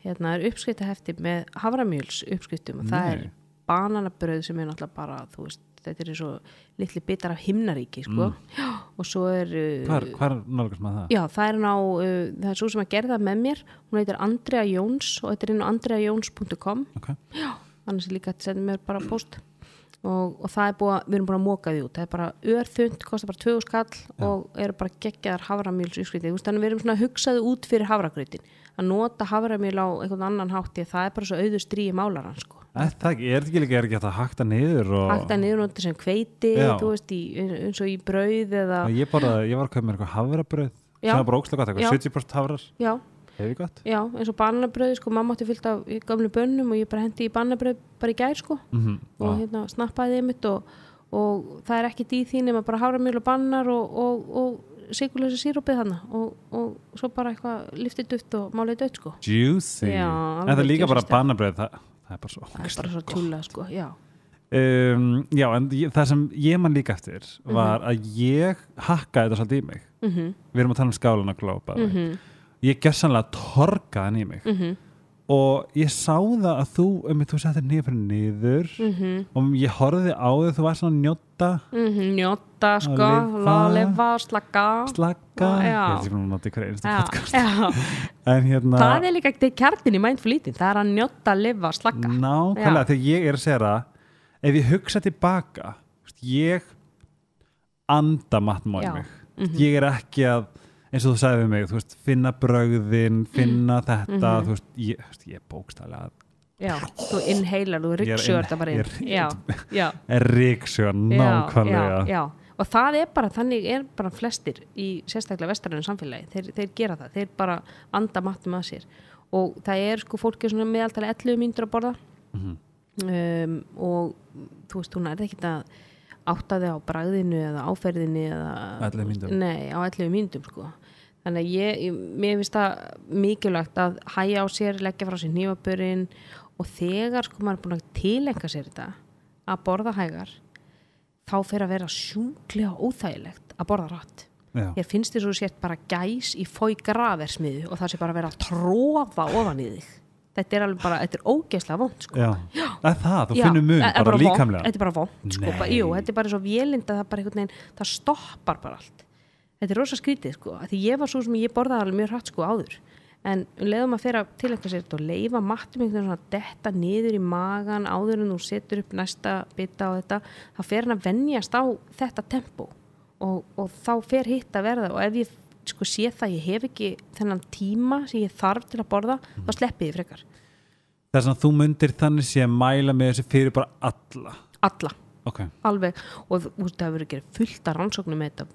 hérna er uppskrifta heftið með haframjöls uppskriftum og það er Nei. bananabröð sem er náttúrulega bara, þú veist, þetta er svo litli bitar af himnaríki, sko. Já, (gasps) og svo er uh, Hvar, hvar nálgast maður það? Já, það er ná, uh, það er svo sem að gera það með mér. Hún heitir Andrea Jóns og þetta er inn á andreajóns.com Ok. annars er líka að senda mér bara post og, og það er búið að, við erum búin að móka því út. Það er bara örþund, kostar bara 20 skall og eru bara geggjaðar haframjöls uppskriti, þannig við erum svona hugsaði út fyrir hafragrautin, að nota haframjöl á einhvern annan hátti, það er bara svo auður stríi málaran, sko. Það ekki, er það ekki líka er ekki að hakta niður og Hakta niður nota sem kveiti, veist, í, eins og í brauð eða, Og ég, borðaði, ég var að kaupa mér eitthvað havrabröð Já. sem var bara ókslega gott, eitthvað 70% havrar já, hefði gott? Já, eins og bananabröð, sko, mamma átti fyllt af gamlu bönnum og ég bara hendi í bananabröð bara í gær, sko, mm og hérna snappaði þeim mitt og, og það er ekki í því nema bara háramjöl og bannar og, og, og sigurlösa sírópið hana og, og svo bara eitthvað liftið dutt og málið dött, sko. Juicy. Já, En það er líka bara bannabröð það, það er bara svo Það er bara svo tjúla, sko, já. um, Já, en það sem ég man líka eftir Mhm. var að ég hakkaði þetta svolítið í mig. Mm -hmm, Við erum að tala um skálana glópa mm -hmm, Ég gersanlega torkaði hann í mig. Mm og ég sá það að þú um, þú settir niður fyrir niður -hmm, og ég horfði á þig, þú var svona njóta Njóta, sko, lifa, slaka. slakka Já. ég held búin að nota í hverju einstu podcast hérna Það er líka ekki kjartin í mindful eating, það er að njóta, lifa, slaka. nákvæmlega Já. þegar ég er að segja það ef ég hugsa tilbaka ég anda matmá í Já. mig Mhm. ég er ekki að eins og þú sagði við mig, þú veist, finna brögðin finna þetta, Mhm. þú veist ég, þú veist, ég er bókstæðlega Já, þú inhalar, þú Ég ryggsjóður þetta bara inn. ég Já, já. (laughs) Já, nákvæmlega já, já. og það er bara, þannig er bara flestir í sérstaklega vestarinu samfélagi þeir, þeir gera það, þeir bara anda matum að sér og það er sko fólki svona meðaltali 11 mínútur að borða Mhm. um, og þú veist, hún er ekkert að átta þig á bragðinu eða áferðinu eða, 11 mínútum. nei, á 11 mínútum sko þannig að ég, ég- mér finnst það mikilvægt að hæja á sér, leggja frá sér nýfabörinn og þegar sko maður er búin að tilenga sér þetta að borða hægar þá fer að vera sjúklega óþægilegt að borða rætt já. ég finnst að þú sért bara gæs í fói graversmiðu og það sé bara að vera að trófa ofan í þig. Þetta er alveg bara, þetta er ógeðslega vond sko. Það er það, þú finnur mun bara líkamlega. þetta er bara vond sko, jú, þetta er bara svo vélind að það bara einhvern veginn, það stoppar bara allt þetta er rosa skrítið sko, því ég var svo sem ég borðaði alveg mjög hratt sko áður. En um leiðum að fyrir að tilengja sér og leifa mattum einhvern veginn svona að detta niður í magan áður en þú setur upp næsta bita á þetta, þá fer hann að venjast á þetta tempo. Og, og þá fer hitt að verða og ef ég sko sé það, ég hef ekki þennan tíma sem ég þarf til að borða Mhm. þá sleppi ég frekar, Þess að þú myndir þannig sé að mæla með þessi fyrir bara alla? Alla Ok, alveg og veist, það hefur verið gerð fullt af rannsóknum með þetta,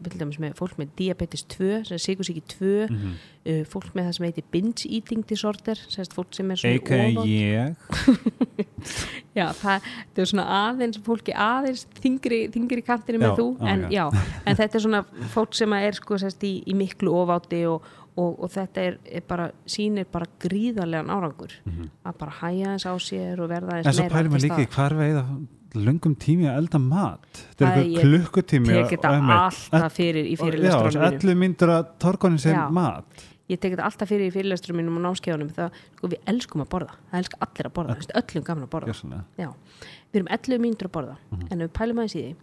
með fólk með diabetes 2, sem sigursíki 2 Mhm. uh, fólk með það sem heitir binge eating disorder, fólk sem er svona ég (laughs) já, það, það er svona aðeins fólki aðeins þingri, þingri kantinu með Já, þú, já, en já. já, en þetta er svona fólk sem er sko sérst í, í miklu ofáti og, og, og þetta er, er bara sýnir bara gríðarlegan árangur að bara hæja þess á sér og verða Mhm. En þess svo pælum við líka í hvar veið að löngum tími að elda mat. Þetta er eitthvað ég klukkutími tek og- þetta alltaf fyrir í mínum. 11 myndur að torkonin sem Já. mat. Ég tek þetta alltaf fyrir í fyrirlesturum mínum og námskeiðunum það, sko, við elskum að borða. Það elskar allir að borða, öllum gaman að borða. Við erum 11 mínútur að borða en ef við pælum aðeins í því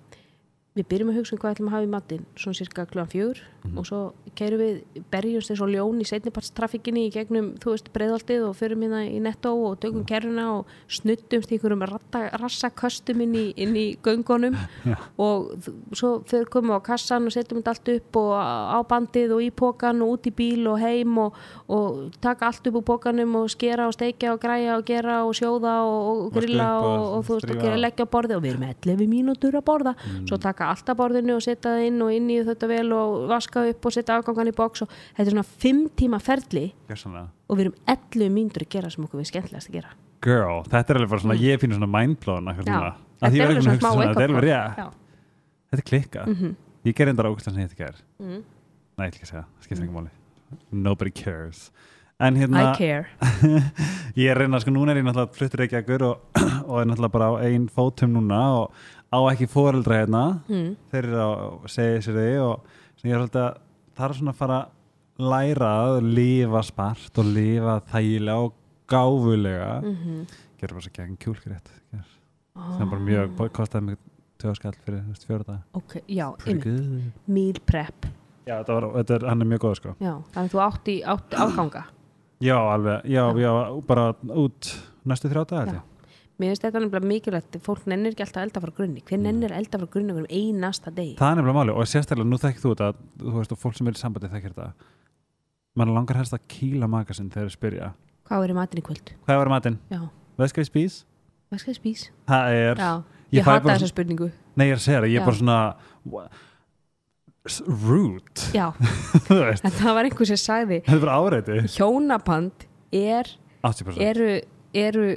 við byrjum að hugsa um hvað við ætlum að hafa í matinn. Svona cirka klugan fjögur. Og svo keirum við berjumst eins og ljón í setnipartstrafikkinni í gegnum, þú veist, breiðaldið og förum hérna í netto og tökum kerruna og snuttumst í einhverjum rassaköstum inn í, inn í göngunum. (laughs) Já. og svo þau komum á kassan og setjum þetta allt upp og á bandið og í pókan og út í bíl og heim og, og taka allt upp úr pókanum og skera og steikja og græja og gera og sjóða og, og grilla og, og þú veist, leggja á borðið. Og við erum 11 mínútur að borða. Svo taka taka alltaf borðinu og setja það inn og inn í þetta vel og vaska upp og setja afgangan í box og þetta er svona fimm tíma ferli Gjörsamlega. og við erum 11 mínútur að gera sem okkur við skemmtilegast að gera. Girl, þetta er alveg bara svona, ég finnur svona mindblown Mm. Þetta er alveg svona smá þetta er klikka. Mhm. Ég ger endara ógæslega sem ég þetta ger Mhm. Nei, ég ætla ekki segja, það skiptir ekki máli. Nobody cares. En hérna, I care. (laughs) Ég er reyna, sko, núna er ég náttúrulega fluttur ekki ekkur og, (clears throat) og er náttúrulega bara á ein fótum núna og á ekki foreldra hérna. Mm. þeir eru að segja sér því og sem ég er svolítið að það er svona að fara að læra að lifa spart og lifa þægilega og gáfulega. Mm -hmm. gera bara svo gegn kjúlgrétt sem er bara mjög, kostaði mig töða skall fyrir þú veist, fjóra dag ok, já, meal prep. Já, þetta var, þetta er, hann er mjög góð sko. Já, þannig að þú átti, átti afganga? Já, alveg, já, Já. já, bara út næstu þrjá dag Já. Mér finnst þetta nefnilega mikilvægt fólk nennir ekki alltaf elda frá grunni. Hver nennir að elda frá grunni um einasta degi? Það er nefnilega máli og sérstaklega nú þekkir þú þetta þú veist og fólk sem er í sambandi þekkir þetta. Mann langar helst að kýla magasinn þegar þeir spyrja. Hvað er í matinn í kvöld? Hvað var matinn? já, Veskari spís? ég spís? Það er já, Ég ég, hata þessa spurningu. Nei, ég er að segja það, ég er bara svona rude. Já, (laughs) það var einhver sem sagði þetta er bara áreiti. hjónaband er 80% eru, eru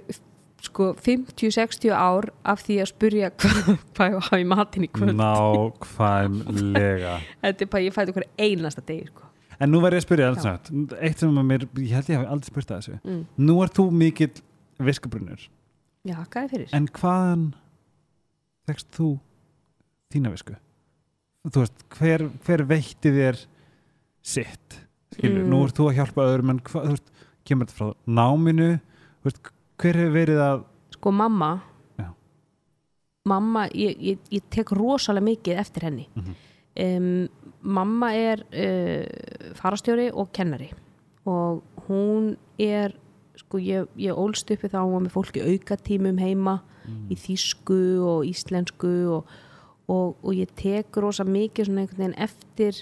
sko 50-60 ár af því að spurja (laughs) hvað hva ég hafa í matinn í kvöld Nákvæmlega (laughs) þetta er bara, ég fæði okkur einasta degi sko. En nú verð ég að spyrja alls nátt Eitt sem að mér, ég held ég hafi aldrei spurt að þessu mm. Nú er þú mikill viskubrunnur já, hvað er fyrir? En hvaðan Þekst þú þína visku? Þú veist, hver, hver veitti þér sitt? Skilur, Mm. nú ert þú að hjálpa öðrum en hvað, þú veist, kemur þetta frá náminu þú veist, hver hefur verið að sko mamma Já. mamma, ég, ég, ég tek rosalega mikið eftir henni Mhm. um, mamma er uh, farastjóri og kennari og hún er sko ég, ég ólst uppi þá með fólki aukatímum heima Mm. í þýsku og íslensku og, og, og ég tek rosa mikið svona einhvern veginn eftir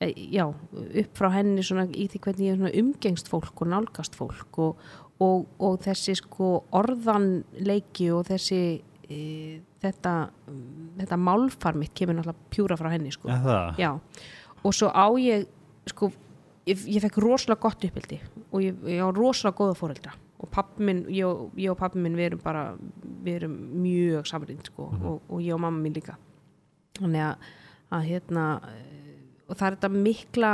eh, já, upp frá henni svona í því hvernig ég umgengst fólk og nálgast fólk og, og, og þessi sko orðanleiki og þessi e, þetta, þetta málfar mitt kemur náttúrulega pjúra frá henni sko. ja, og svo á ég sko, ég, ég fekk rosalega gott uppbildi og ég, ég á rosalega góða fóreldra og pappi minn, ég, ég og pappi minn við erum bara, við erum mjög samrind sko, og, og ég og mamma mín líka. Þannig að, að hérna og það er þetta mikla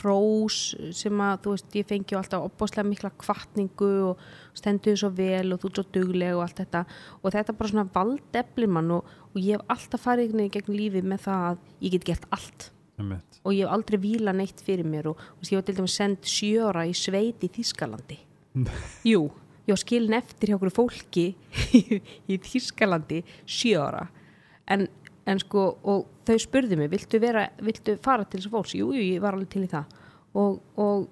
rós sem að þú veist, ég fengi alltaf opbáslega mikla kvartningu og stendur svo vel og þú ert svo dugleg og allt þetta. Og þetta er bara svona valdeflir mann og, og ég hef alltaf farið gegn lífið með það að ég get gert allt. Einmitt. og ég hef aldrei víla neitt fyrir mér og veist, ég var til dæmis send sjöra í sveit í Þískalandi (laughs) jú, ég var skilin eftir hjá okkur fólki (laughs) í Þískalandi sjöra en, en sko, og þau spurðu mig viltu, vera, viltu fara til þess fólks? Jú, jú, ég var alveg til í það. Og, og,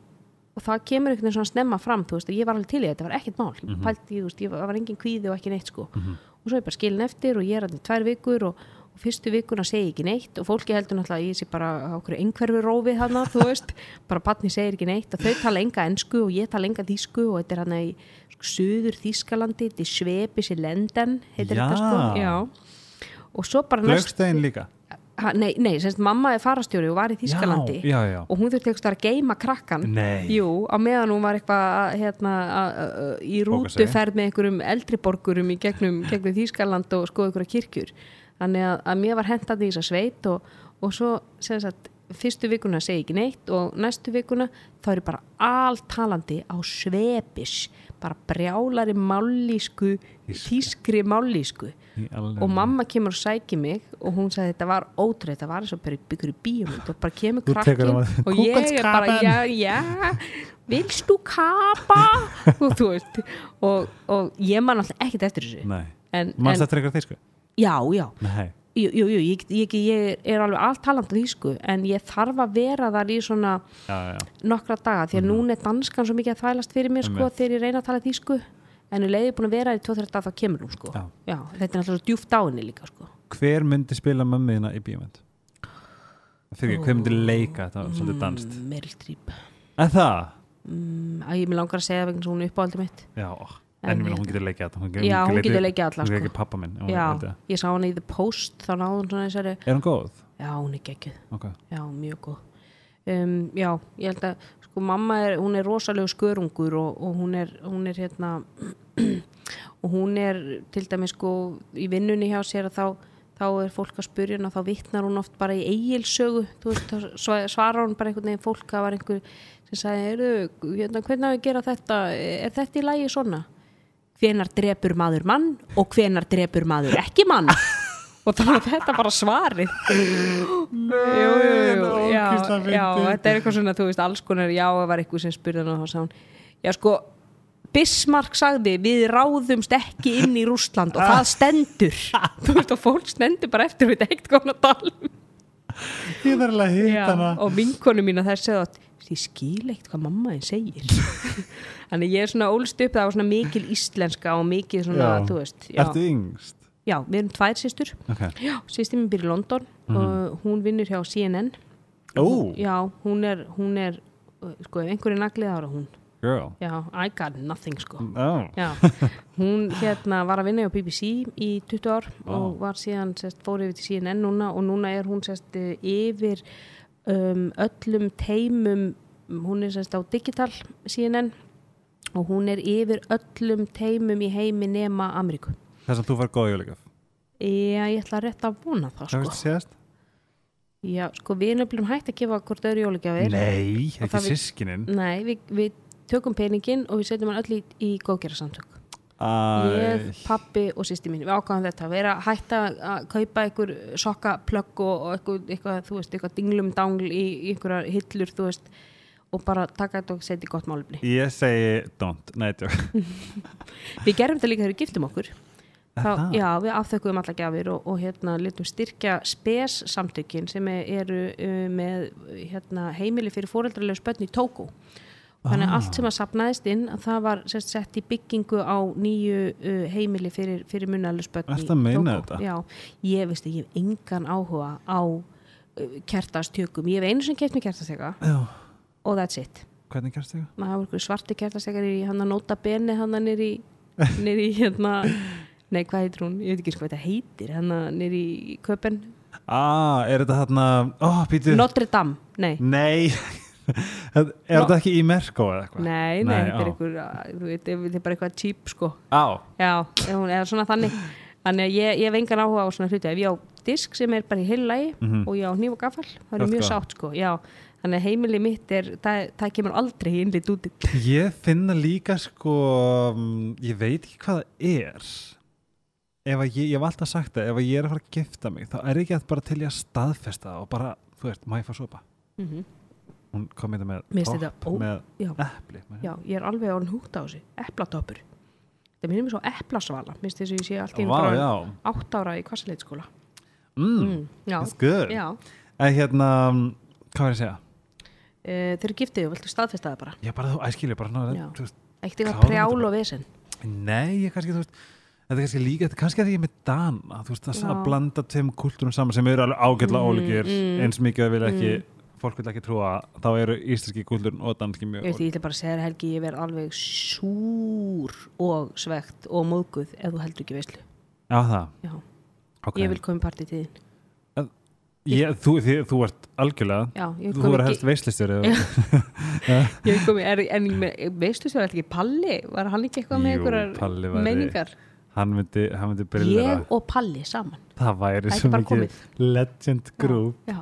og það kemur einhvern veginn svona snemma fram þú veist, að ég var alveg til í þetta, þetta var ekkert mál. Ég pælti, þú veist, ég var, var engin kvíði og ekki neitt sko. Og svo er ég bara skilin eftir og ég er allir tvær vikur og, og fyrstu vikuna segi ég ekki neitt og fólki heldur náttúrulega að ég sé bara okkur einhverfi rófi hana, þú (laughs) veist, bara batni segir ekki neitt og þau tala enga ensku og ég tala enga þýsku og þetta er hann í sko, suður Þýskalandi, þetta er Svepis í Lenden, heitir þetta sko. Já. Og svo bara næst Flögstein líka? Ha, nei, nei, semst mamma er farastjóri og var í Þýskalandi. Já, já, já. Og hún þurfti eitthvað að geima krakkan. Jú, á meðan hún var eitthvað að, hérna, að, að, að, í rútuferð með einhverjum eldriborgurum í gegnum, gegnum Þýskaland og skoða einhverja kirkjur. Þannig að, að mér var hentandi í þessa sveit og, og svo sagt fyrstu vikuna segi ekki neitt og næstu vikuna þá er bara alltalandi á svepis bara brjálari mállísku þýskri mállísku. Og mamma kemur og sækir mig og hún sagði þetta var ótrúið, þetta var eins og byggur í bíómynd. Og bara kemur krakkin og ég er bara, já, já vilst þú kapa? (laughs) Og þú veist og, og ég man alltaf ekkert eftir þessu. Mannst þetta eitthvað þýsku? já, já, jú, jú, jú ég, ég, ég er alveg allt talandi þýsku en ég þarf að vera þar í svona já, já. nokkra daga því að núna er danskan svo mikið að þvælast fyrir mér sko þegar ég reyna að tala þýsku en ég leiði búin að vera í 2-3 dag þá kemur hún sko Já. þetta er alltaf svo djúft áinni líka sko Hver myndi spila mömmuðina í? Fyrir ekki, hver myndi leika þetta var svolítið danst? Mm, Meryl Streep En það? mm, að ég mér langar að segja vegna svo hún er uppáhaldið mitt Já, en ég En hún getur leikið hún Já, hún getur leikið alla, hún getur sko. ekki pappa minn hún Já, ég sá hana í The Post þá náðum svona þessari er hún góð? Já, hún er geggjuð ok, Já, mjög góð um, Já, ég held að sko mamma er, hún er rosalegu skörungur og, og hún er, hún er hérna (clears throat) og hún er til dæmis sko í vinnunni hjá sér að þá þá er fólk að spyrja hana þá vittnar hún oft bara í eigilsögu þú veist, svarar hún bara einhvern veginn fólk það var einhver sem sagði heyrðu, hérna, hvernig að gera þetta? Er þetta í lagi svona? Hvenar drepur maður mann og hvenar drepur maður ekki mann (laughs) og þá er þetta bara svarið. Jú, jú, jú, já, já, þetta er eitthvað svona, þú veist, alls konar já, það var eitthvað sem spurði hann og þá sagði hún já, sko, Bismarck sagði við ráðumst ekki inn í Rússland og það stendur. (laughs) Þú veist, og fólk stendur bara eftir við eitt konar tala um. ég þarf alveg að Já, hana. og vinkonu mín að þær segja að ég skil eitt hvað mamma þinn segir. (laughs) Þannig ég er svona ólst upp það var svona mikil íslenska og mikil svona, Já. þú veist já, ertu yngst? Já, við erum tvær sýstur ok, já, sýstir mín býr í London og hún vinnur hjá CNN ó, já, hún er, hún er sko, ef einhverju naglið ára hún. Girl. Já, I got nothing sko. Ó, Já, hún hérna var að vinna á BBC í 20 ár og var síðan sest, fór yfir til CNN núna og núna er hún eh, yfir um, öllum teimum hún er sest, á digital CNN og hún er yfir öllum teimum í heimi nema Ameríku þess að þú fær góð jólíkaf Já, ég ætla rétt að vona það það sko. veist síðast? Já, sko við erum nefnilega hægt að gefa hvort öðru jólagjafir. Nei, ekki það við- sískinin Nei, við, við tökum peningin og við setjum hann öll í, í góðgerðarsamtök. Ég, pappi og sýsti mín við ákvæðum þetta, vera hægt að að kaupa einhver sokkaplögg og, og eitthvað, eitthvað, þú veist, eitthvað dinglum dangl í, einhverjar hillur, þú veist og bara taka þetta og setja í gott málefni. Ég segi don't, nei, (laughs) við gerum þetta líka þegar við giftum okkur Þá, já, við afþökkum alla gjafir og, og hérna litum styrkja spes samtökin sem er- eru uh, með hérna, heimili fyrir fóreldrarlega spönn í Tókó. Þannig að Ah. allt sem að sapnaðist inn að það var sérst, sett í byggingu á nýju uh, heimili fyrir, fyrir Ertu að meina þetta? Já, ég veist að ég hef engan áhuga á uh, kertastjökum. Ég hef einu sem keft með kertastjöka og that's it. Hvernig maður hafa einhverju svarti kertastekar í hann að nota beni hann að nýri nýri hérna (laughs) nei hvað heitir hún, ég veit ekki hvað þetta heitir hann að nýri köpen ah, er þetta þarna, ó, oh, Notre Dame, nei. Nei. (laughs) Er þetta ekki í Merko eða eitthvað? nei, nei, þetta er veit, þetta er bara eitthvað cheap sko. Á, já, hún er svona þannig. Þannig að ég, ég hef engan áhuga á svona hluti. Ef ég á disk sem er bara í heillægi Mhm. og ég á hníf og gaffal, það er mjög sátt sko. Já, þannig að heimili mitt er það, það kemur aldrei í innlit út Ég finna líka sko mm, ég veit ekki hvað það er ef að ég, ég hef alltaf sagt það ef að ég er að fara að gifta mig þá er ekki að bara til ég að staðfesta það og bara, þú veist, má ég fá sopa? Mm -hmm. hún kom þetta með Mér finnst topp ó- með já, epli já, ég er alveg orðin húgt á þessu eplatoppur það minnum mér svo eplasvala minnst þess að ég sé allt í einu Vá, bara já, átt ára í kvassaleitskóla mm, mm, já, that's good. Já. en hérna, hvað var ég að segja? Uh, þeir eru giftið og viltu staðfesta það bara? Ég bara, þú æskilja, bara ná, Já. þú veist, ekkert eitthvað prjál og vesen. Nei, ég kannski, þú veist þetta er kannski líka, þetta er kannski að ég er með Dana þú veist, það Já. að blanda tveim kultúrum saman sem eru alveg ágætlega Mm, ólíkir. mm. eins mikið að vil ekki fólk vil ekki trúa, þá eru íslenski kultúrin og danski mjög veist, ég ætla bara að segja þér Helgi ég verð alveg súr og svegt og móðguð ef þú heldur ekki veislu. Já, það, já, ok. Ég vil koma í þín ég, þú, þið, þú ert algjörlega já, Þú verður helst veistlistjóri (laughs) ég koma í, er, en veistu þú ekki Palli, var hann ekki eitthvað með einhverjar meiningar Hann myndi, hann myndi briljera ég og Palli saman. Það væri er svo mikið legend group. já,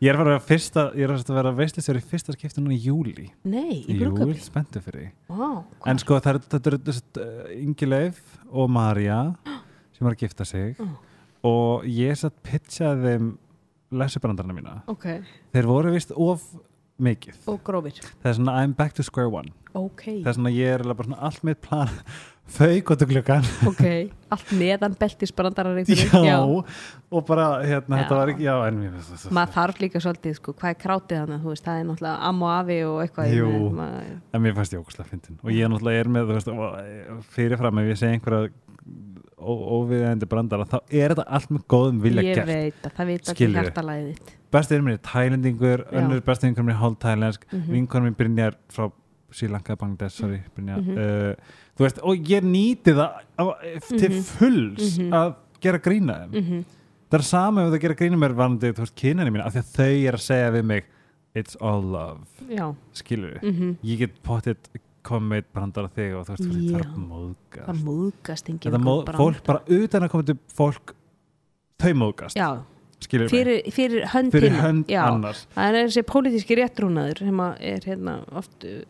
Ég er að vera fyrsta, ég er að vera veistlistjóri í fyrsta skipti núna í júli nei, í Jú, brúköpi spenntu fyrir Vá, En sko, það er, eru uh, Ingi Leif og Marja (gasps) sem er að gifta sig. Mm. og ég satt pitchaði þeim lesubrandarna mína. Ok, Þeir voru vist of mikið. Og grófir. Það er svona I'm back to square one. Ok, Það er svona ég er alveg bara svona allt mitt plan Þau gott og klukkan ok. Allt neðan beltisbrandarar Já, og bara hérna, Já. þetta var ekki Já, en mér finnst það maður þarf líka svolítið, sko, hvað er krátið þú veist, það er náttúrulega am og afi og eitthvað Jú. með, maður, En mér fannst ég ógustlega fyndin. Og ég náttúrulega er með, veist, fyrirfram ef ég segi einhverja ó- óviðeigandi brandara, þá er þetta allt með góðum vilja ég gert. veit að það veit Skilurðu? hjartalæðið þitt Besti er mér er tælendingur, önnur besti einhverjum er hálf tælensk, Mhm. vinkonum mér Brynjar frá Sri-Lanka, Bangladesh, sorry Brynja, Mhm. uh, þú veist, og ég nýti það á, til Mhm. fulls Mhm. að gera grína þeim mhm, það er sama ef það gera grína mér varandi, þú veist, kyninni mín af því að þau er að segja við mig it's all love, skilur mhm ég get potið komið brandar af þig og þú veist, það er móðgast. Það móðgast enginn þetta móð, fólk bara utan að koma til fólk þau móðgast, mig? Fyrir, fyrir hönd fyrir hönd annars. Það er þessi pólitíski réttrúnaður sem að er hérna oft uh,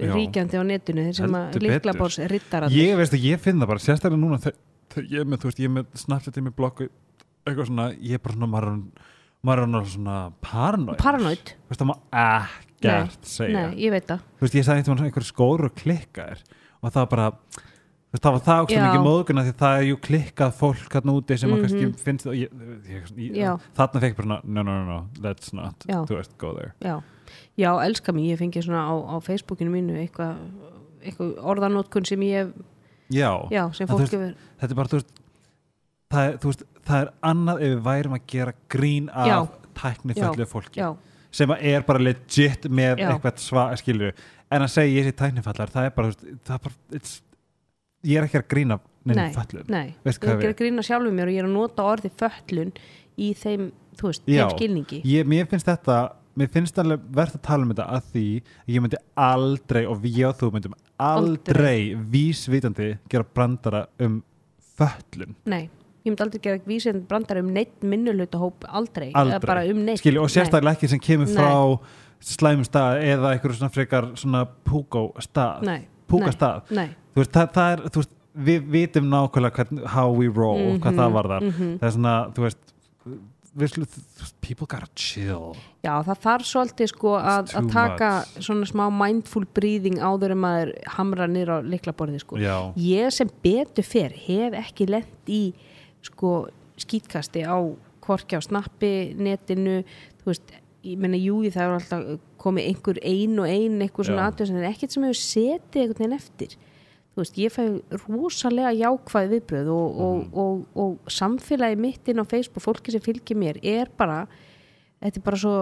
Já. ríkjandi á netinu sem að Heldur betur. líklabórs rittarar ég veist að ég finn það bara sérstaklega núna þegar ég er með, þú veist, ég er með ég er með blokku, eitthvað svona ég er bara svona, maður er er svona paranoid. Paranoid, þú veist, það má ekkert segja nei, ég veit það þú veist, ég sagði eitthvað einhver skóru og klikkaðir og það bara þú veist, það var það ógst Já. mikið móðguna því það er jú klikkað fólk hérna úti sem mm Mhm. kannski finnst og ég, ég, ég, þarna fekk bara svona, no, no, no, no, let's not Já. þú veist, go there já, já, elska mig, ég fengi svona á, á Facebookinu mínu eitthvað eitthva orðanótkun sem ég já, já, sem fólk veist, hefur þetta er bara, þú veist það er, þú veist, það er annað ef við værum að gera grín af Já. tækni Já. föllu fólki já, sem er bara legit með Já. eitthvað sva, skilju en að segja ég sé tæknifallar, það er bara, það er bara ég er ekki að grína Nei, neina föllun nei ég er við? að grína sjálfum mér og ég er að nota orði föllun í þeim, þú veist, Já. þeim skilningi. Ég, mér finnst þetta mér finnst alveg verðt að tala um þetta að því að ég myndi aldrei og við og þú myndum aldrei, vísvitandi gera brandara um föllun nei, ég myndi aldrei gera vísinn brandar um neitt minnuluta hóp aldrei, Aldrei. um neitt skilju og sérstaklega ekki sem kemur Nei. frá slæmum stað eða einhverju svona frekar svona púkó stað púka stað veist, það, það er, veist, við vitum nákvæmlega hvern, how we roll, hvað Mhm, það var þar mhm. það er svona, þú veist people gotta chill Já, það þarf svolítið sko að, að taka much. svona smá mindful breathing áður en maður hamra nýr á liklaborði sko. já, Ég sem betur fer hef ekki lent í sko skítkasti á korki á snappi, netinu, þú veist, ég meina jú, það er alltaf komið einhver ein og ein, einhver svona aðtöðs en ekkert sem hefur setið einhvern veginn eftir. Þú veist, ég fæ rosalega jákvæð viðbröð og, og, Mhm. og, og, samfélagi mitt inn á Facebook, fólki sem fylgir mér er bara þetta er bara svo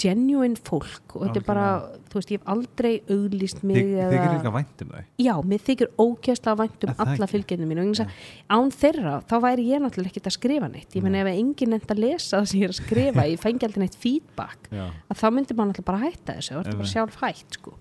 genuine fólk og þetta er bara, þú veist, ég hef aldrei auglýst mig þið eða gerir líka vænt um þau. Já, mér þykir ókjæslega vænt um Er það alla ekki? fylgjendum mín og eins að án þeirra, þá væri ég náttúrulega ekkert að skrifa neitt. Ég meina ef enginn nefnt að lesa það sem ég er að skrifa ég (laughs) fengi aldrei neitt feedback já, að þá myndi maður náttúrulega bara hætta þessu og þetta bara sjálf hætt sko.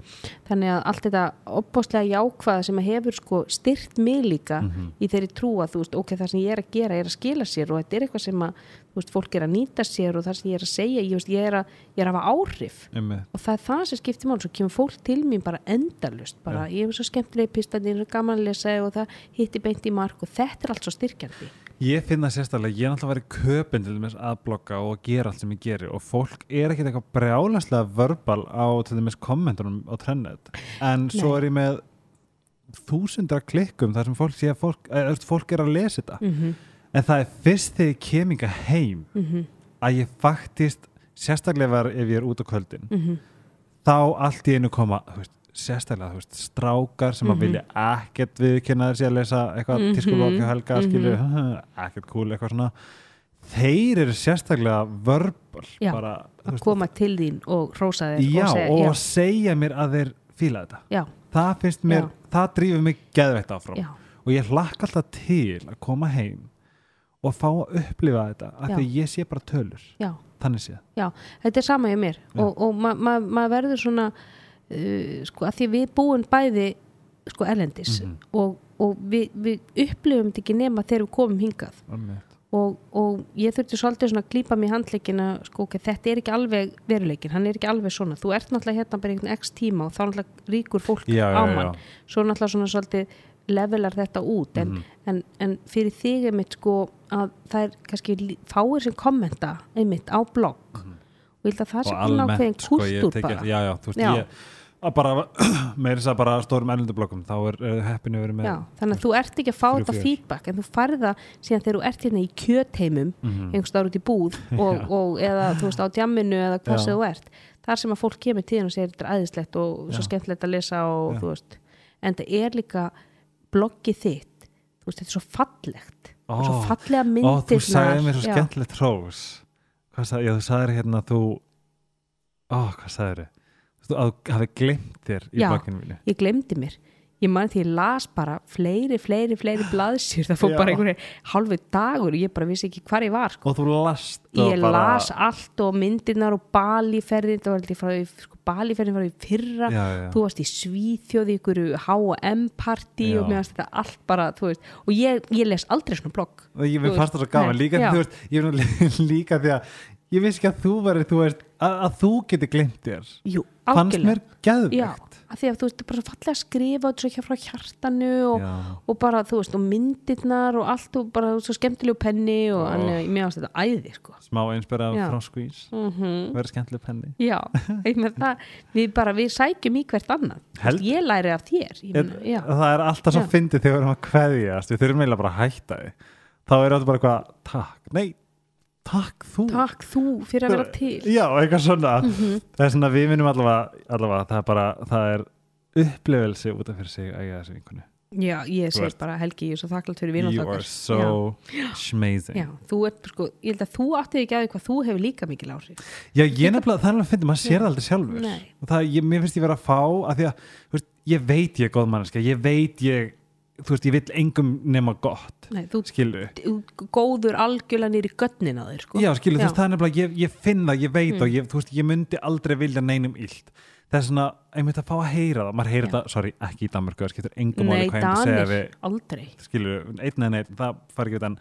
þannig að allt þetta opbóðslega jákvæða sem hefur sko styrt mig líka Mhm. í þeirri trú að þú veist, ok, það sem ég er að gera er að skila sér og þetta er eitthvað sem að þú veist, fólk er að nýta sér og það sem ég er að segja. Ég, veist, ég, er, að, ég er að hafa áhrif. Um og það er það sem skiptir mál svo kemur fólk til mín bara endalust bara, ég hef svo skemmtilega pistanir gaman að lesa og það hitti beint í mark og þetta er allt svo styrkjandi. Ég finna sérstaklega, ég er náttúrulega verið köpinn til dæmis að blogga og gera allt sem ég gerir og fólk er ekkert eitthvað brjálaslega verbal á til dæmis kommentunum á trennet en svo Nei. er ég með þúsundra klikkum þar sem fólk sé að fólk, er, fólk er að lesa þetta. Mm -hmm, en það er fyrst þegar ég keminga mm sérstaklega var ef ég er út á kvöldin -hmm. þá allt í einu koma veist, sérstaklega veist, strákar sem Mhm. að vilja ekkert viðkynna sér að lesa eitthvað mm Mhm, -hmm. tískulokki og helga mhm. skilju, ekkert cool eitthvað svona. Þeir eru sérstaklega verbal Já, bara, að koma til þín og hrósa þér já, og segja, og segja mér að þeir fíla þetta. Já, það finnst mér, það drífur mig geðveitt áfram. Og ég hlakka alltaf til að koma heim og fá að upplifa þetta af því ég sé bara tölur. Já, þannig séð. Já þetta er sama hjá mér. Já. og, og maður ma ma verður svona uh, sko að því við búum bæði sko erlendis Mhm. og, og við, við upplifum þetta ekki nema þegar við komum hingað. Og, og ég þurfti svolítið svona að klípa mér í handleikina sko, ok, þetta er ekki alveg veruleikin, hann er ekki alveg svona. Þú ert náttúrulega hérna bara einhvern x tíma og þá náttúrulega ríkur fólk já, á já, mann svo náttúrulega svona svolítið levelar þetta út en, Mhm. en, en fyrir þig einmitt sko að það er kannski fáir sem kommenta einmitt á blogg. Og ég held að það sé komin ákveðin sko, kúltúr tek bara. já, já, þú veist, Já. ég að bara, (clears throat) meira þess að bara stórum ennlundublokkum, þá er heppinu verið með Já, þannig að þú ert ekki að fá þetta feedback en þú færð það síðan þegar þú ert hérna í kjötheimum Mhm. einhvers staðar út í búð (laughs) og, og eða þú veist á djamminu eða hvað sem þú ert. Þar sem að fólk kemur þín og segir þetta er æðislegt og svo skemmtilegt að lesa og Já. þú veist. En það er líka bloggið þitt þú veist þetta er svo fallegt oh. svo fallega myndir þú sagði mér svo Já. skemmtilegt hrós sagði, já, þú sagði hérna þú Ó, hvað sagði þér? Að þú hafi glimt þér í Já. blogginu mínu ég glemdi mér ég man því ég las bara fleiri, fleiri, fleiri blaðsjur það fór Já. bara einhverju halvu dagur ég bara vissi ekki hvar ég var sko. og þú last ég bara, las allt og myndirnar og baliferðin það var ég frá sko, baliferðin var í fyrra. Já, já. þú varst í Svíþjóði ykkur H&M party Já. og mér varst þetta allt bara veist, og ég, ég les aldrei svona blogg og ég við fannst það svo gaman líka, veist, ég (laughs) líka því að ég vissi ekki að þú veist, að, að þú geti glimt þér. Jú, fannst mér geðvikt Af því að þú veist, bara svo fallega að skrifa svo hjá frá hjartanu og, og bara, þú veist, og myndirnar og allt og bara svo skemmtilegu penni og oh. mér ást þetta æði, sko. Smá einspyrra Já. frá squeeze. Mm verið skemmtileg penni. Já, ég það við bara, við sækjum í hvert annað. Þú Held- ég læri af þér ég já, það er alltaf svo fyndið þegar við erum að kveðjast við þurfum eiginlega bara að hætta því. Þá er þetta bara eitthvað, takk, nei takk þú. Takk þú fyrir að vera til. Já, eitthvað svona. Mhm. það er svona, við minnum allavega, allavega það er bara, það er upplifelse út af fyrir sig að ég þessu vinkunu Já, ég Þú segi ert- bara Helgi, ég er svo þakklátt fyrir vinnátt you are so amazing. Já, þú ert, sko, ég held að þú áttið ekki að hvað þú hefur líka mikil áhrif. Já, ég nefnilega, það er alveg að finna, maður sér það aldrei sjálfur. Nei. og það, ég, mér finnst ég vera að fá að því að, þú veist, ég veit ég er góð manneskja ég veit ég, þú veist, ég vill engum nema gott, Nei, þú skilu góður algjörlega nýri götnin á þér, sko. Já, skilu, þú veist, það er nefnilega, ég, ég finn það, ég veit Mm. og ég, þú veist, ég myndi aldrei vilja neinum illt. Það er svona, einmitt að fá að heyra það maður heyra það, sorry, ekki í Danmörku það skiptir engum máli hvað ég myndi segja Danir, við aldrei. skilu, einn en einn, það fari ekki við en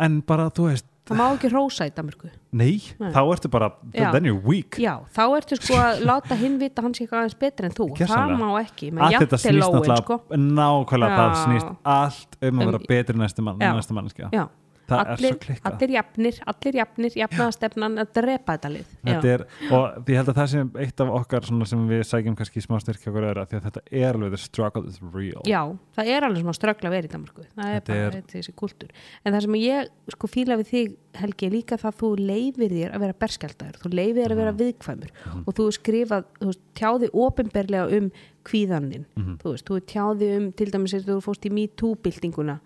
en bara, þú veist Það má ekki rósa í Danmörku. Nei, Nei. þá ertu bara, then you're weak. Já, þá ertu sko að láta hinn vita sé eitthvað aðeins betur en þú. Það Gjörsamlega. má ekki, með allt þetta snýst náttúrulega sko. nákvæmlega það snýst allt um að Um- vera betri næstu mann, næstu mannskja Já, það er allir, svo klikkað. allir jafnir, allir jafnir jafnaðastefnan að drepa þetta lið. Þetta er, og ég held að það sem eitt af okkar sem við sækjum kannski smá styrkja okkur öðra því að þetta er alveg the struggle is real. Já, það er alveg að ströggla að vera í Danmarku það er bara er- er... þessi kultúr. En það sem ég sko fíla við þig Helgi er líka það að þú leifir þér að vera berskjaldæður, þú leifir þér að vera viðkvæmur. Og þú skrifað, þú tjáði ofinberlega um kvíðaninn. Þú veist, þú tjáði um til dæmis þegar þú fórst í MeToo-byltinguna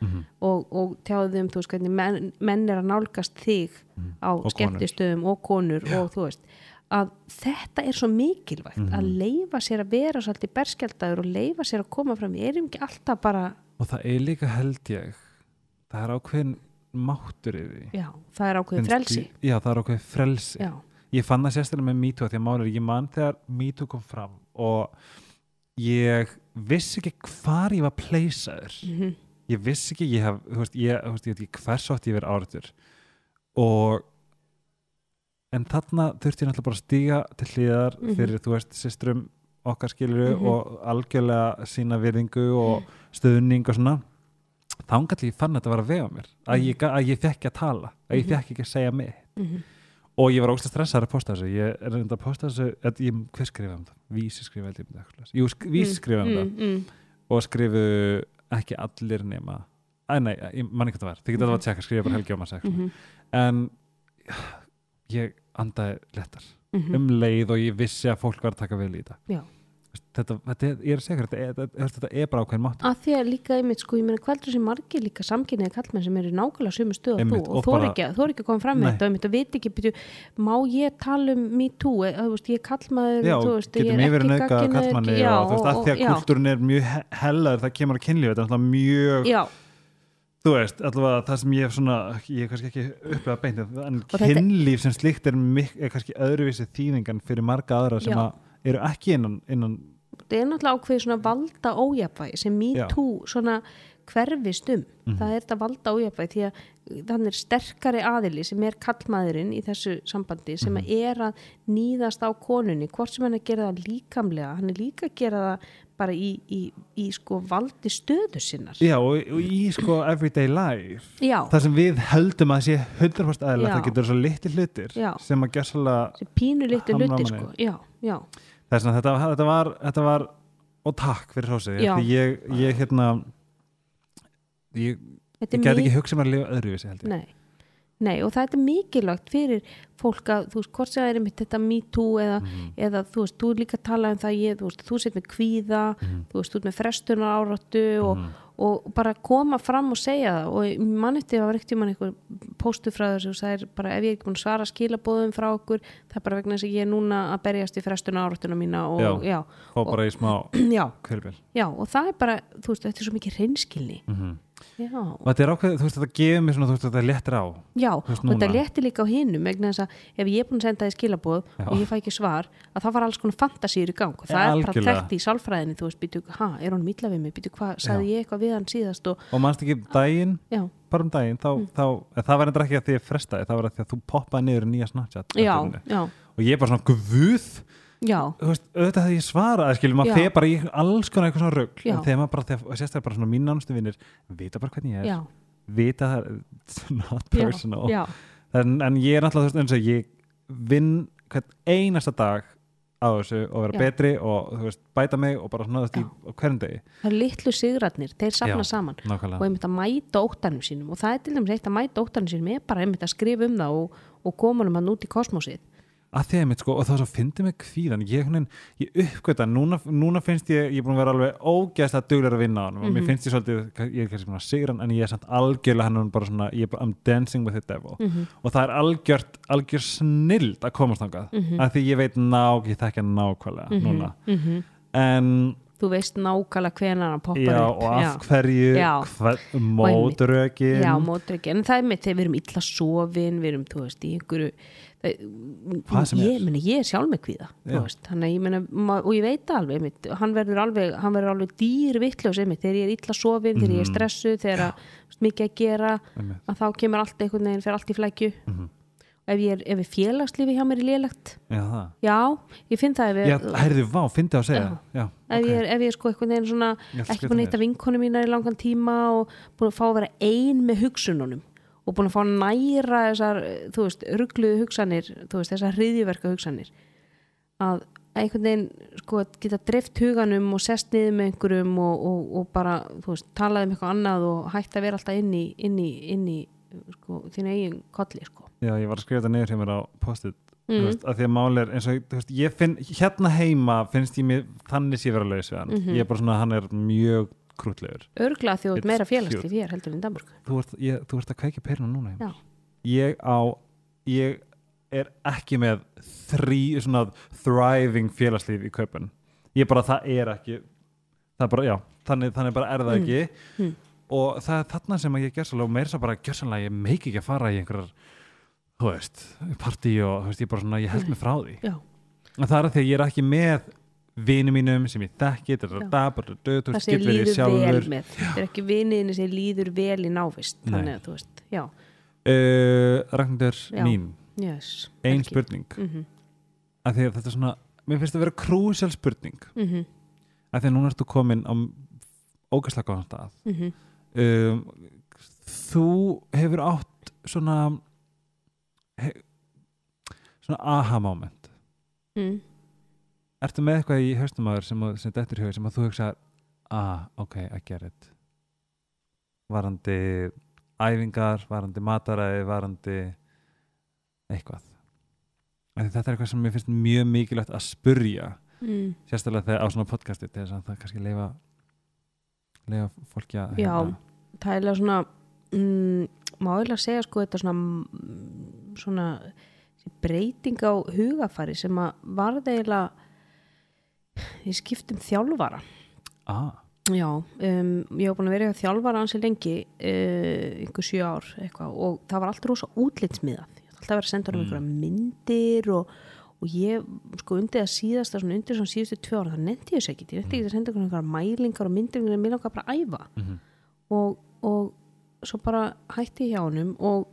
og, og tjáði um, þú veist, hvernig menn, menn er að nálgast þig á Og konur. skemmtistöðum og konur og þú veist að þetta er svo mikilvægt að leifa sér að vera svolítið berskjaldæður og leifa sér að koma fram. Við erum ekki alltaf bara, og það er líka held ég það er ákveðin máttur í því. Já, það er ákveðið Finnst frelsi. já, það er ákveðin frelsi. Já, ég fann það sérstaklega með MeToo því að máli er ég man þegar MeToo kom fram og ég vissi ekki hvar ég var pleysaður mm ég vissi ekki, ég hef, þú veist, ég, þú veist, ég veit ekki hvers átt ég verið áriður og en þarna þurfti ég náttúrulega bara að stíga til hliðar Mhm. fyrir, þú veist, systrum okkar skiluru Mhm. og algjörlega sína virðingu og stuðning og svona þá gæti ég fann þetta að vera að vega mér að ég, ga- að ég fekk ekki að tala að ég Mhm. fekk ekki að segja mig -hmm. Og ég var ógst að stressaður að posta þessu. Ég er reynda að posta þessu ég, hver skrifaði um það? Vísi skrifaði um það Jú, sk Vísi skrifaði um það. mm, og skrifu ekki allir nema Æ, nei, ég man ekki hvað það var, þið getur alveg að tjekka skrifa bara Helgi Ómars eitthvað mm, en ég andaði lettar mm, um leið og ég vissi að fólk var að taka vel í þetta. Já. Þetta, þetta er, ég er að segja þetta, er- þetta, er bara ákveðin mátt að því að líka einmitt sko, ég meina hvernig sem margir líka samkynniði kallmenn sem eru nákvæmlega sömu stöð og þú? Og og þú er ekki, er ekki að koma fram með þetta og einmitt að veit ekki, má ég tala um me too, eða, þú veist, ég er kallmaður Já, þú veist, ég er ekki kallmanni já, og þú veist, að því að kultúrin er mjög he- hellaður það kemur að kynlífi, þetta er náttúrulega mjög já, þú veist, allavega það sem ég hef svona, ég hef kannski ekki upplega beint en kynlíf sem slíkt er, er kannski öðruvísi þýðingan fyrir marga aðra sem að eru ekki innan, innan þetta er náttúrulega ákveðið svona valda ójafvægi sem me too svona hverfist um, Mhm. það er þetta valda ójafvægi því að þannig er sterkari aðili sem er kallmaðurinn í þessu sambandi sem Mhm. er að nýðast á konunni, hvort sem hann er að gera það líkamlega, hann er líka að gera það bara í, í, í sko valdi stöðu sinnar já, og, og í sko everyday life já, það sem við höldum að sé 100% aðeins, Já. það getur svo litli hlutir Já. sem að sem pínu litlu Hamra hluti manni. sko, já, já þess að þetta, þetta, var, þetta var og takk fyrir hrósið ég, ég hérna ég, ég er get ekki hugsað mér að lifa öðruvísi held ég Nei, Nei, og það er mikilvægt fyrir fólk að, þú veist, hvort sem það er einmitt þetta me too eða, Mhm. eða þú veist, þú er líka að tala um það ég, þú veist, þú sett með kvíða Mhm. þú veist, þú ert með frestunar áratu og, og bara koma fram og segja það. Og mann eftir að var ekkert mann einhver póstu frá þessu og það er bara ef ég er ekki búin að svara skilabóðum frá okkur það er bara vegna þess að ég er núna að berjast í frestunar áratuna mína og já, já, í smá (clears throat) já, og það er bara, þú veist, þetta er svo mikið reynskilni mm já, og þetta er ákveð, þú veist, þetta gefur mér svona þú veist, þetta léttir á. Já, veist, og þetta núna. létti líka á hinum vegna þess að ef ég er búin að senda þið skilabóð Já. og ég fæ ekki svar, að það var alls konar fantasýr í gang. Og það er bara þekkt í sálfræðinni, þú veist, býtu, ha, er hún mítla við mig, býtu, hvað, sagði ég eitthvað við hann síðast og, og mannst ekki daginn, bara um daginn þá, Mm. þá, það var endur ekki að því að frestaði það var að því að þú poppaði niður nýja já, og ég er bara svona guð veist, auðvitað þegar ég svaraði skilur maður Já. þegar bara í alls konar eitthvað svona Já. en þegar maður bara, þegar, og sérstaklega bara svona mín nánustu vinnir vita bara hvernig ég er, já, vita það er not personal. Já, en, en ég er náttúrulega þú veist eins og ég vinn hvern einasta dag á þessu og vera betri og þú veist, bæta mig og bara svona í, á hverjum degi. Það er litlu sigrarnir, þeir safna saman. og nákvæmlega, einmitt að mæta óttanum sínum. Og það er til dæmis eitt að mæta óttanum sínum er bara einmitt að skrifa um það og, og koma um hann út í kosmosið að að mitt sko og það svo fyndi mig kvíðan ég, ég uppgöta, núna, núna finnst ég ég er búin að vera alveg ógæðslega duglega að vinna á hann. Og Mhm. mér finnst ég svolítið, ég er kannski búin að sigra hann en ég er samt algjörlega hann bara svona ég er bara, I'm dancing with the devil. Mhm. og það er algjört, algjör snild að komast þangað, Mhm. að því ég veit ná, ég þekki hann nákvæmlega núna. Mm en þú veist nákvæmlega hvenar hann poppar já, upp. og af hverju Já. hver, mótrökin. Já, mótryggi, en það er mitt þegar við erum illa sofin, við erum, þú veist, í einhverju Hvað sem ég, er. Meni, ég er sjálf með kvíða, Já. veist ég ma- og ég veit það alveg mitt, hann verður alveg, alveg dýr vittljós einmitt, þegar ég er illa sofin, þegar ég er Mhm. stressuð þegar að, mikið að gera Einmitt. að þá kemur allt einhvern veginn, fer allt í flækju Mhm. ef ég er, ef ég félagslífi hjá mér er lélegt já, það já, ég finn það ef ég, já, herðu, vá, fyndi að segja já, ef, ok. ég er, ef ég er sko einhvern veginn svona Ég ekki búin að hitta vinkonu mínar í langan tíma og búin að fá að vera ein með hugsununum og búin að fá næra þessar, þú veist, ruggluðu hugsanir þú veist, þessar hriðjuverka hugsanir að einhvern veginn sko, geta dreift huganum og sest niður með einhverjum og, og, og bara, þú veist, talaði um eitthvað annað og hægt að vera alltaf inn í, inn í, inn í sko, þínu eigin kolli, sko já, ég var að skrifa þetta niður hjá mér á postið Mm. veist, að því að máli er eins og þú veist, ég finn, hérna heima finnst ég mér þannig sé vera laus við hann Mhm. ég er bara svona, hann er mjög krútlegur örgla því þú ert meira félagslíf hér heldur en í Danmörku þú ert, ég, þú ert að kveikja perina núna Já. ég á ég er ekki með þrý, svona thriving félagslíf í kaupin ég bara, það er ekki það er bara, já, þannig, þannig bara er það Mm. ekki Mm. og það er þarna sem ég gerðsala og meira svo bara gerðsala, ég meik ekki að fara í einhverjar þú veist, partí og þú veist, ég bara svona, ég held mig frá því Já. og það er að því að ég er ekki með vini mínum sem ég þekki þetta það, sem líður vel sjálfur með þetta er ekki viniðinni sem líður vel í návist Nei. þannig að þú veist, uh, Ragnhildur Já. mín yes ein Helgi. spurning mm -hmm. að því að þetta er svona, mér finnst það að vera krúsjál spurning Mm að því að núna ertu komin á ógæslega góðan stað -hmm. um, þú hefur átt svona he, svona aha moment mm. Ertu með eitthvað í haustum aður sem, að- sem dettur í haug sem að þú hugsa ah, ok, I get it varandi æfingar, varandi mataræði varandi eitthvað þetta er eitthvað sem mér finnst mjög mikilvægt að spurja Mm. sérstaklega þegar á svona podcasti til þess að það kannski leifa leifa fólki að Já. hérna- það er eiginlega svona mm, má eiginlega segja sko þetta svona svona breyting á hugafari sem að varð eiginlega ég skiptum þjálfara. Ah, Já, um, ég hef búin að vera hjá þjálfara ansi lengi, uh, einhver sjö ár eitthvað og það var alltaf rosa útlitsmiðað. Ég ætla alltaf að vera að senda um Mm. einhverja myndir og, og ég sko undir að síðasta, svona undir svona síðustu tvö ára, það nefndi ég þess ekki, ég nefndi ekki að senda einhverja mælingar og myndir en mér langar bara að æfa. Mm og, og svo bara hætti ég hjá honum og,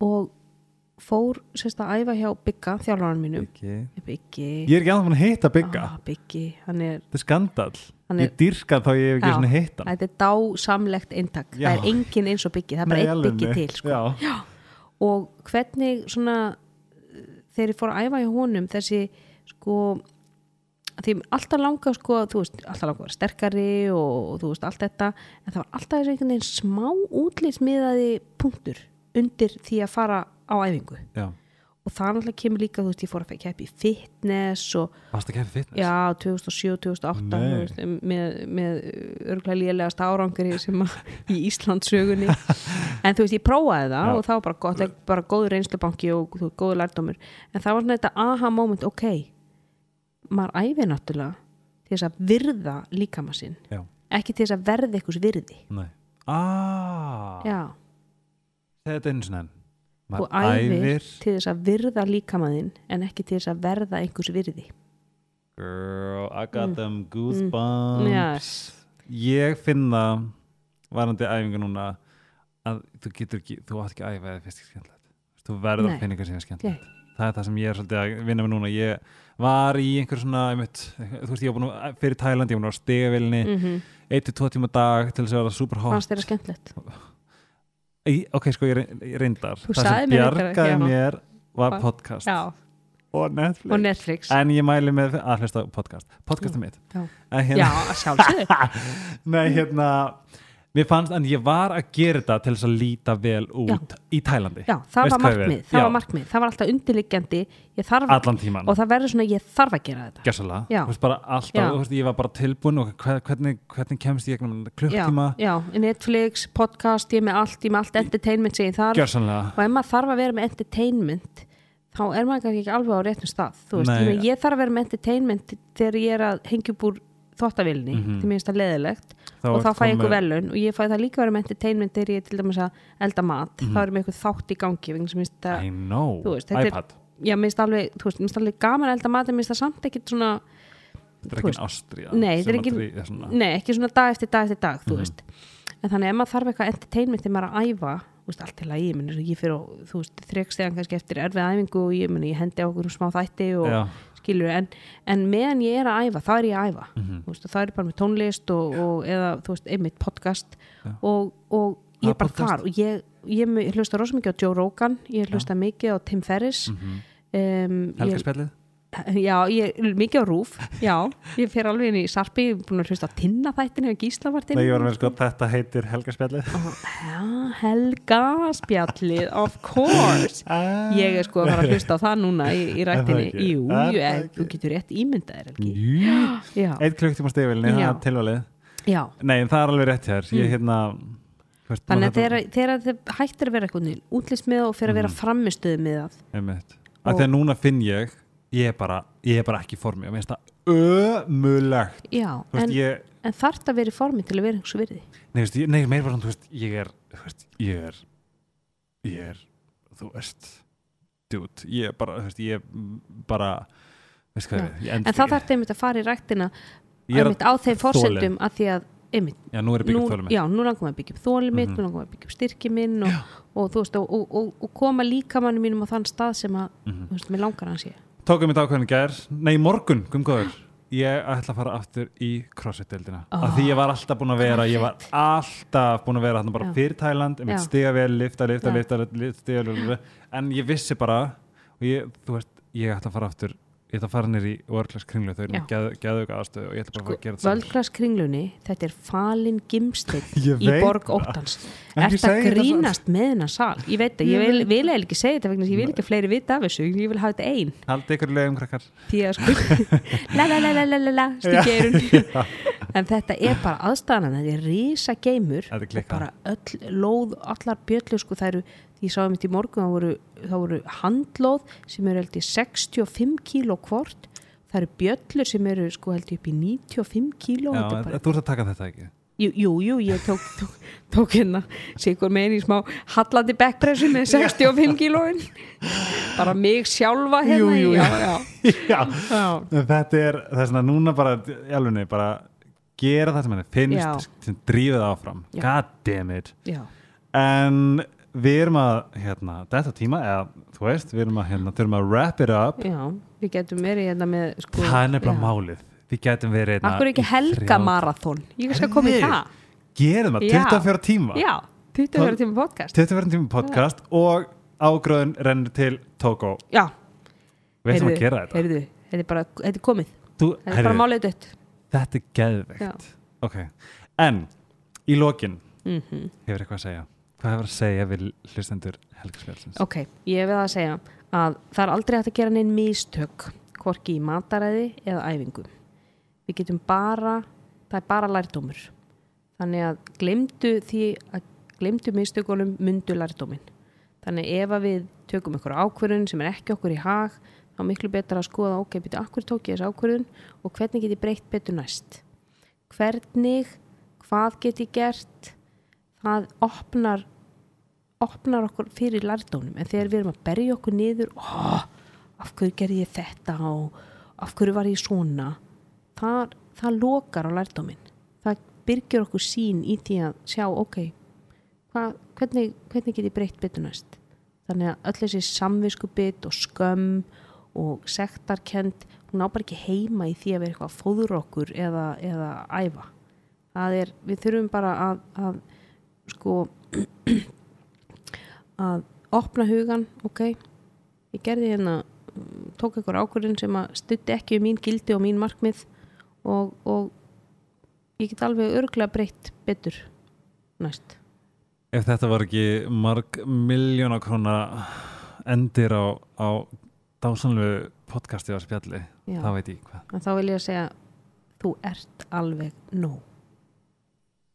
og fór sérst að æfa hjá Bygga, þjálfaran mínum. Byggi, ég er ekki annað búin að hitta bygga ah, Byggi, hann er, þetta er skandal hann er ég dýrka þá ég hef ekki Já. svona hitt hann Þetta er dásamlegt eintak. Já. Það er engin eins og byggi, það er bara alveg, byggi til. Sko. Já. Og hvernig svona, þegar ég fór að æfa hjá honum, þessi sko, því alltaf langa sko, þú veist, alltaf langa að vera sterkari og, og þú veist, allt þetta, en það var alltaf þessi einhvern veginn smá útlýsmiðaði punktur undir því að fara á æfingu. Já, og það náttúrulega kemur líka, þú veist, ég fór að keppi fitness og varst að kemja fitness? Já, 2007-2008 Nei. þú veist, með, með örgulega lélegast að, í Íslandssögunni. (laughs) En þú veist, ég prófaði það Já. og það var bara gott, bara góður reynslubanki og veist, góður lærdómur. En það var svona þetta aha moment, ok maður æfi náttúrulega til þess að virða líkama sinn já, ekki til þess að verða einhvers virði. Nei. Ah, já, þetta er eins og enn og æfir til þess að virða líkamaðinn en ekki til þess að verða einhvers virði. Girl, I got Mm. them goosebumps. Yes. ég finn það varandi æfingu núna að þú getur ekki, þú átt ekki að æfa eða fyrst ekki skemmtilegt. Þú verður að finna eitthvað sem er skemmtilegt. Það er það sem ég er svolítið að vinna með núna. Ég var í einhver svona einmitt, þú veist ég var búin að, fyrir Tæland ég var búin að stegavilni mm mm. -hmm. 1-2 tíma dag til þess að vera super hot fannst þér að skemmtilegt Í- ok sko ég reyn- ég reyndar. Þú það sem bjargaði já. mér var podcast. Já, og Netflix. Og Netflix. En ég mæli með að hlusta á podcast. Podcastum mitt. Já, já hérna, að sjálfsögðu. (laughs) Nei hérna mér fannst, en ég var að gera þetta til þess að líta vel út í Tælandi. Já, það var markmið, það Já. var markmið. Það var alltaf undirliggjandi allan tíman og það verður svona ég þarf að gera þetta. Gessalega, Já. þú veist bara alltaf, Já. veist, ég var bara tilbúin og hver- hvernig, hvernig kemst ég já, klukktíma, já, Netflix, podcast ég er með allt, ég með allt entertainment sem ég þarf. Gjörsanlega og ef maður þarf að vera með entertainment þá er maður ekki alveg á réttum stað þú veist, Nei. ég, ég þarf að vera með entertainment þegar ég er að hengja upp úr þvottavilni, Mhm. til mér finnst það leðilegt og þá fæ ég með- velun og ég fæ það líka að vera með entertainment þegar ég til dæmis að elda mat. Mhm. þá er með eitthvað þátt í gangi I know, veist, þetta er- iPad. Já, alveg, þú veist, minnst alveg gaman að elda mat en minnst það samt ekkit svona þetta er ekki ástríða nei, þetta er er svona- nei, ekki svona dag eftir dag eftir dag, Mhm. veist. En þannig ef maður þarf eitthvað entertainment þegar maður er að æfa veist, allt til að ég, minn, ég fyrir þrekstegan kannski eftir erfið æfingu og ég, minn, ég hendi á okkur um smá þætti og Já, skilur, en, en meðan ég er að æfa þá er ég að æfa, mhm. þú veist, það er bara með tónlist og, og eða, þú veist, einmitt podcast Já. og, og ég er bara podcast? þar og ég, ég, ég hlusta rosa mikið á Joe Rogan ég hlusta mikið á Tim Ferriss Mhm. um, ég, Helgarspjallið já, ég, mikið á Rúf. Já, ég fer alveg inn í Sarpi ég er búin að hlusta á Tinna þættinu og Gísla var Nei, ég var með sko, þetta heitir Helgarspjallið Já, Helga spjallið, of course. Ég er sko að fara að hlusta á það núna í, í rættinni. Er? Jú, Er jú, eh, þú getur rétt ímyndaðir Helgi. Eitt klukktíma stegavilni, það er tilvalið. Já. Nei, það er alveg rétt hér Ég Mm. hérna Þannig að þegar, þegar þið hættir að vera eitthvað útlýsmiða og fyrir að vera Mhm. framistuð því að núna finn ég ég er bara, ég er bara ekki formi og mér finnst það ömulegt Já, veist, en, ég, en þarft að vera í formi til að vera einhversu virði? Nei, veist, ég, nei, meir bara þú veist, ég er veist, ég er ég er, þú veist dude, ég er bara, þú veist, ég er bara veist hvað ég, En það þarf einmitt að fara í er einmitt á þeim þoli. forsendum að því að einmitt, já, nú er byggjum þólum já, nú langum að byggja upp þóli mitt, Mhm. nú langum að byggja upp styrki minn og, og þú veist, og, og, og, og koma líkamannu mínum á þann stað sem að, Mhm. þú veist, mér langar hans ég tókum mitt ákveðin gær, nei, morgun gumgóður, ég ætla að fara aftur í crossfit-deildina, Oh, af því ég var alltaf búin að vera, ég var alltaf búin að vera þarna bara fyrir Thailand, ég mitt stiga vel lifta, lifta, Já. lifta, lifta stiga vel, en ég vissi bara og ég, þú veist, ég ætla að fara aftur ég ætla að fara nýr í world-class kringlu þau eru með geð, geðuga aðstöðu og ég ætla bara fara að gera þetta Völdglas kringlunni, þetta er falin gimsteinn (laughs) Ég í borg óttans. Er þetta grínast með hennar sal? Ég veit það, ég vil, vil eiginlega ekki segja þetta vegna ég vil ekki að fleiri vita af þessu, ég vil hafa þetta ein. Haldið ykkur lögum krakkar. Því að sko (laughs) la la la la la la stíkja (laughs) en þetta er bara aðstæðan þetta er Þetta er og bara öll lóð, allar bjöllur sko það eru, ég sá um þetta í morgun það voru, það voru handlóð sem eru held í 65 kíló hvort. Það eru bjöllur sem eru sko held ég upp í 95 kíló Já, er bara, þú ert að taka þetta ekki? Jú, jú, jú, ég tók, tók, tók hérna sigur megin í smá hallandi backpressu með 65 kílóin. Bara mig sjálfa hérna Jú, jú, já, (laughs) já, Já, þetta er þess að núna bara í alvegni, bara gera það sem henni finnst sem drífið það áfram god damn it. Já. en við erum að hérna, þetta tíma, eða þú veist við erum að, hérna, þurfum að wrap it up. Já, við getum verið hérna með sko, það er nefnilega já. málið. Við getum verið hérna Akkur ekki í helga þrjá- marathon Ég skal koma í Heyrðu, það. gerum það, Já. 24 tíma. Já, 24 tíma podcast. 24 tíma podcast og ágröðun rennur til Togo Já, við ætlum heyrðu, að gera þetta. heyrðu, Þetta er bara, þetta er komið. Þú, Þetta er bara heyrðu, málið dött þetta er geðveikt. Já. ok, en í lokin mm hefur eitthvað að segja hvað hefur að segja við hlustendur helgarspjálsins Ok, ég veið að segja að það er aldrei hægt að gera neinn mistök hvorki í mataræði eða æfingu. Við getum bara, það er bara lærdómur. Þannig að glemdu því að glemdu mistökunum mundu lærdómin. Þannig ef að við tökum ykkur ákvörðun sem er ekki okkur í hag þá er miklu betra að skoða ok, byrju, akkur tók ég þessu ákvörðun og hvernig get ég breytt betur næst. Hvernig, hvað get ég gert, það opnar opnar okkur fyrir lærdónum en þegar við erum að berja okkur niður oh, af hverju gerði ég þetta og af hverju var ég svona? Það, það lokar á lærdómin það byrgjur okkur sín í því að sjá ok hva, hvernig, hvernig get ég breytt betur næst? Þannig að öll þessi samvisku bit og skömm og sektarkend hún á bara ekki heima í því að vera eitthvað að fóður okkur eða, eða æfa. Er, við þurfum bara að, að sko að opna hugan ok, ég gerði hérna mm, tók eitthvað ákvörðin sem að stutti ekki um mín gildi og mín markmið og, og ég get alveg örglega breytt betur næst. Ef þetta var ekki marg miljóna króna endir á, á dásanlegu podcasti á spjalli, Já. þá veit ég hvað. En þá vil ég að segja þú ert alveg nóg.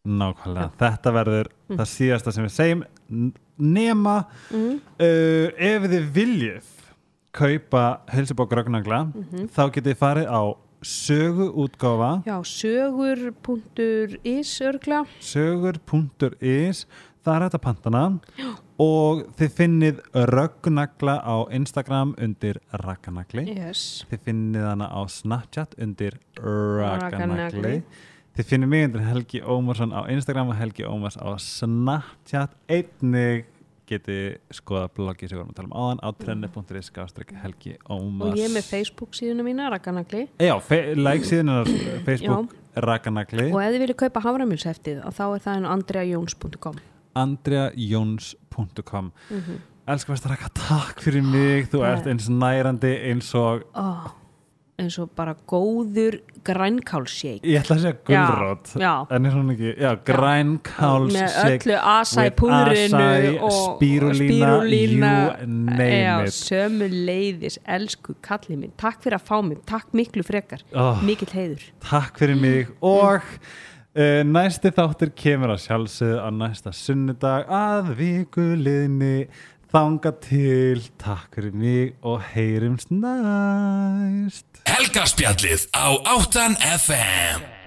Nákvæmlega, þetta verður það síðasta sem við segjum nema mm. uh, ef þið viljið kaupa heilsubók Ragnagla þá getið þið farið á söguútgáfa. Já, sögur.is sögur.is það er þetta pantana. Og þið finnið Ragnagla á Instagram undir Ragnagli yes. þið finnið hana á Snapchat undir Ragnagli. Þið finnið mig undir Helgi Ómarsson á Instagram og Helgi Ómars á Snapchat. Einnig getið skoða bloggi sem við vorum að tala um áðan á trenni.is skástrík Helgi Ómars og ég er með Facebook síðuna mína, Rakanagli. Já, like síðan er Facebook Ragnagli og ef þið viljið kaupa haframjölsheftið þá er það en andreajóns.com andreajóns.com mm -hmm. Elsku veist Raka, takk fyrir mig. Þú ert eins nærandi eins og oh, eins og bara góður grænkálsjék ég ætla að segja gulrót en er svona ekki, já, grænkáls með öllu asæ púðrinu og spírulína, you name já, it. sömu leiðis, elsku kallið minn. Takk fyrir að fá mig, takk miklu frekar. Oh, mikill heiður. takk fyrir mig og uh, næsti þáttur kemur að sjálfsögðu á næsta sunnudag að vikuliðni þanga til takk fyrir mig og heyrumst næst. Helgarspjallið á 8 FM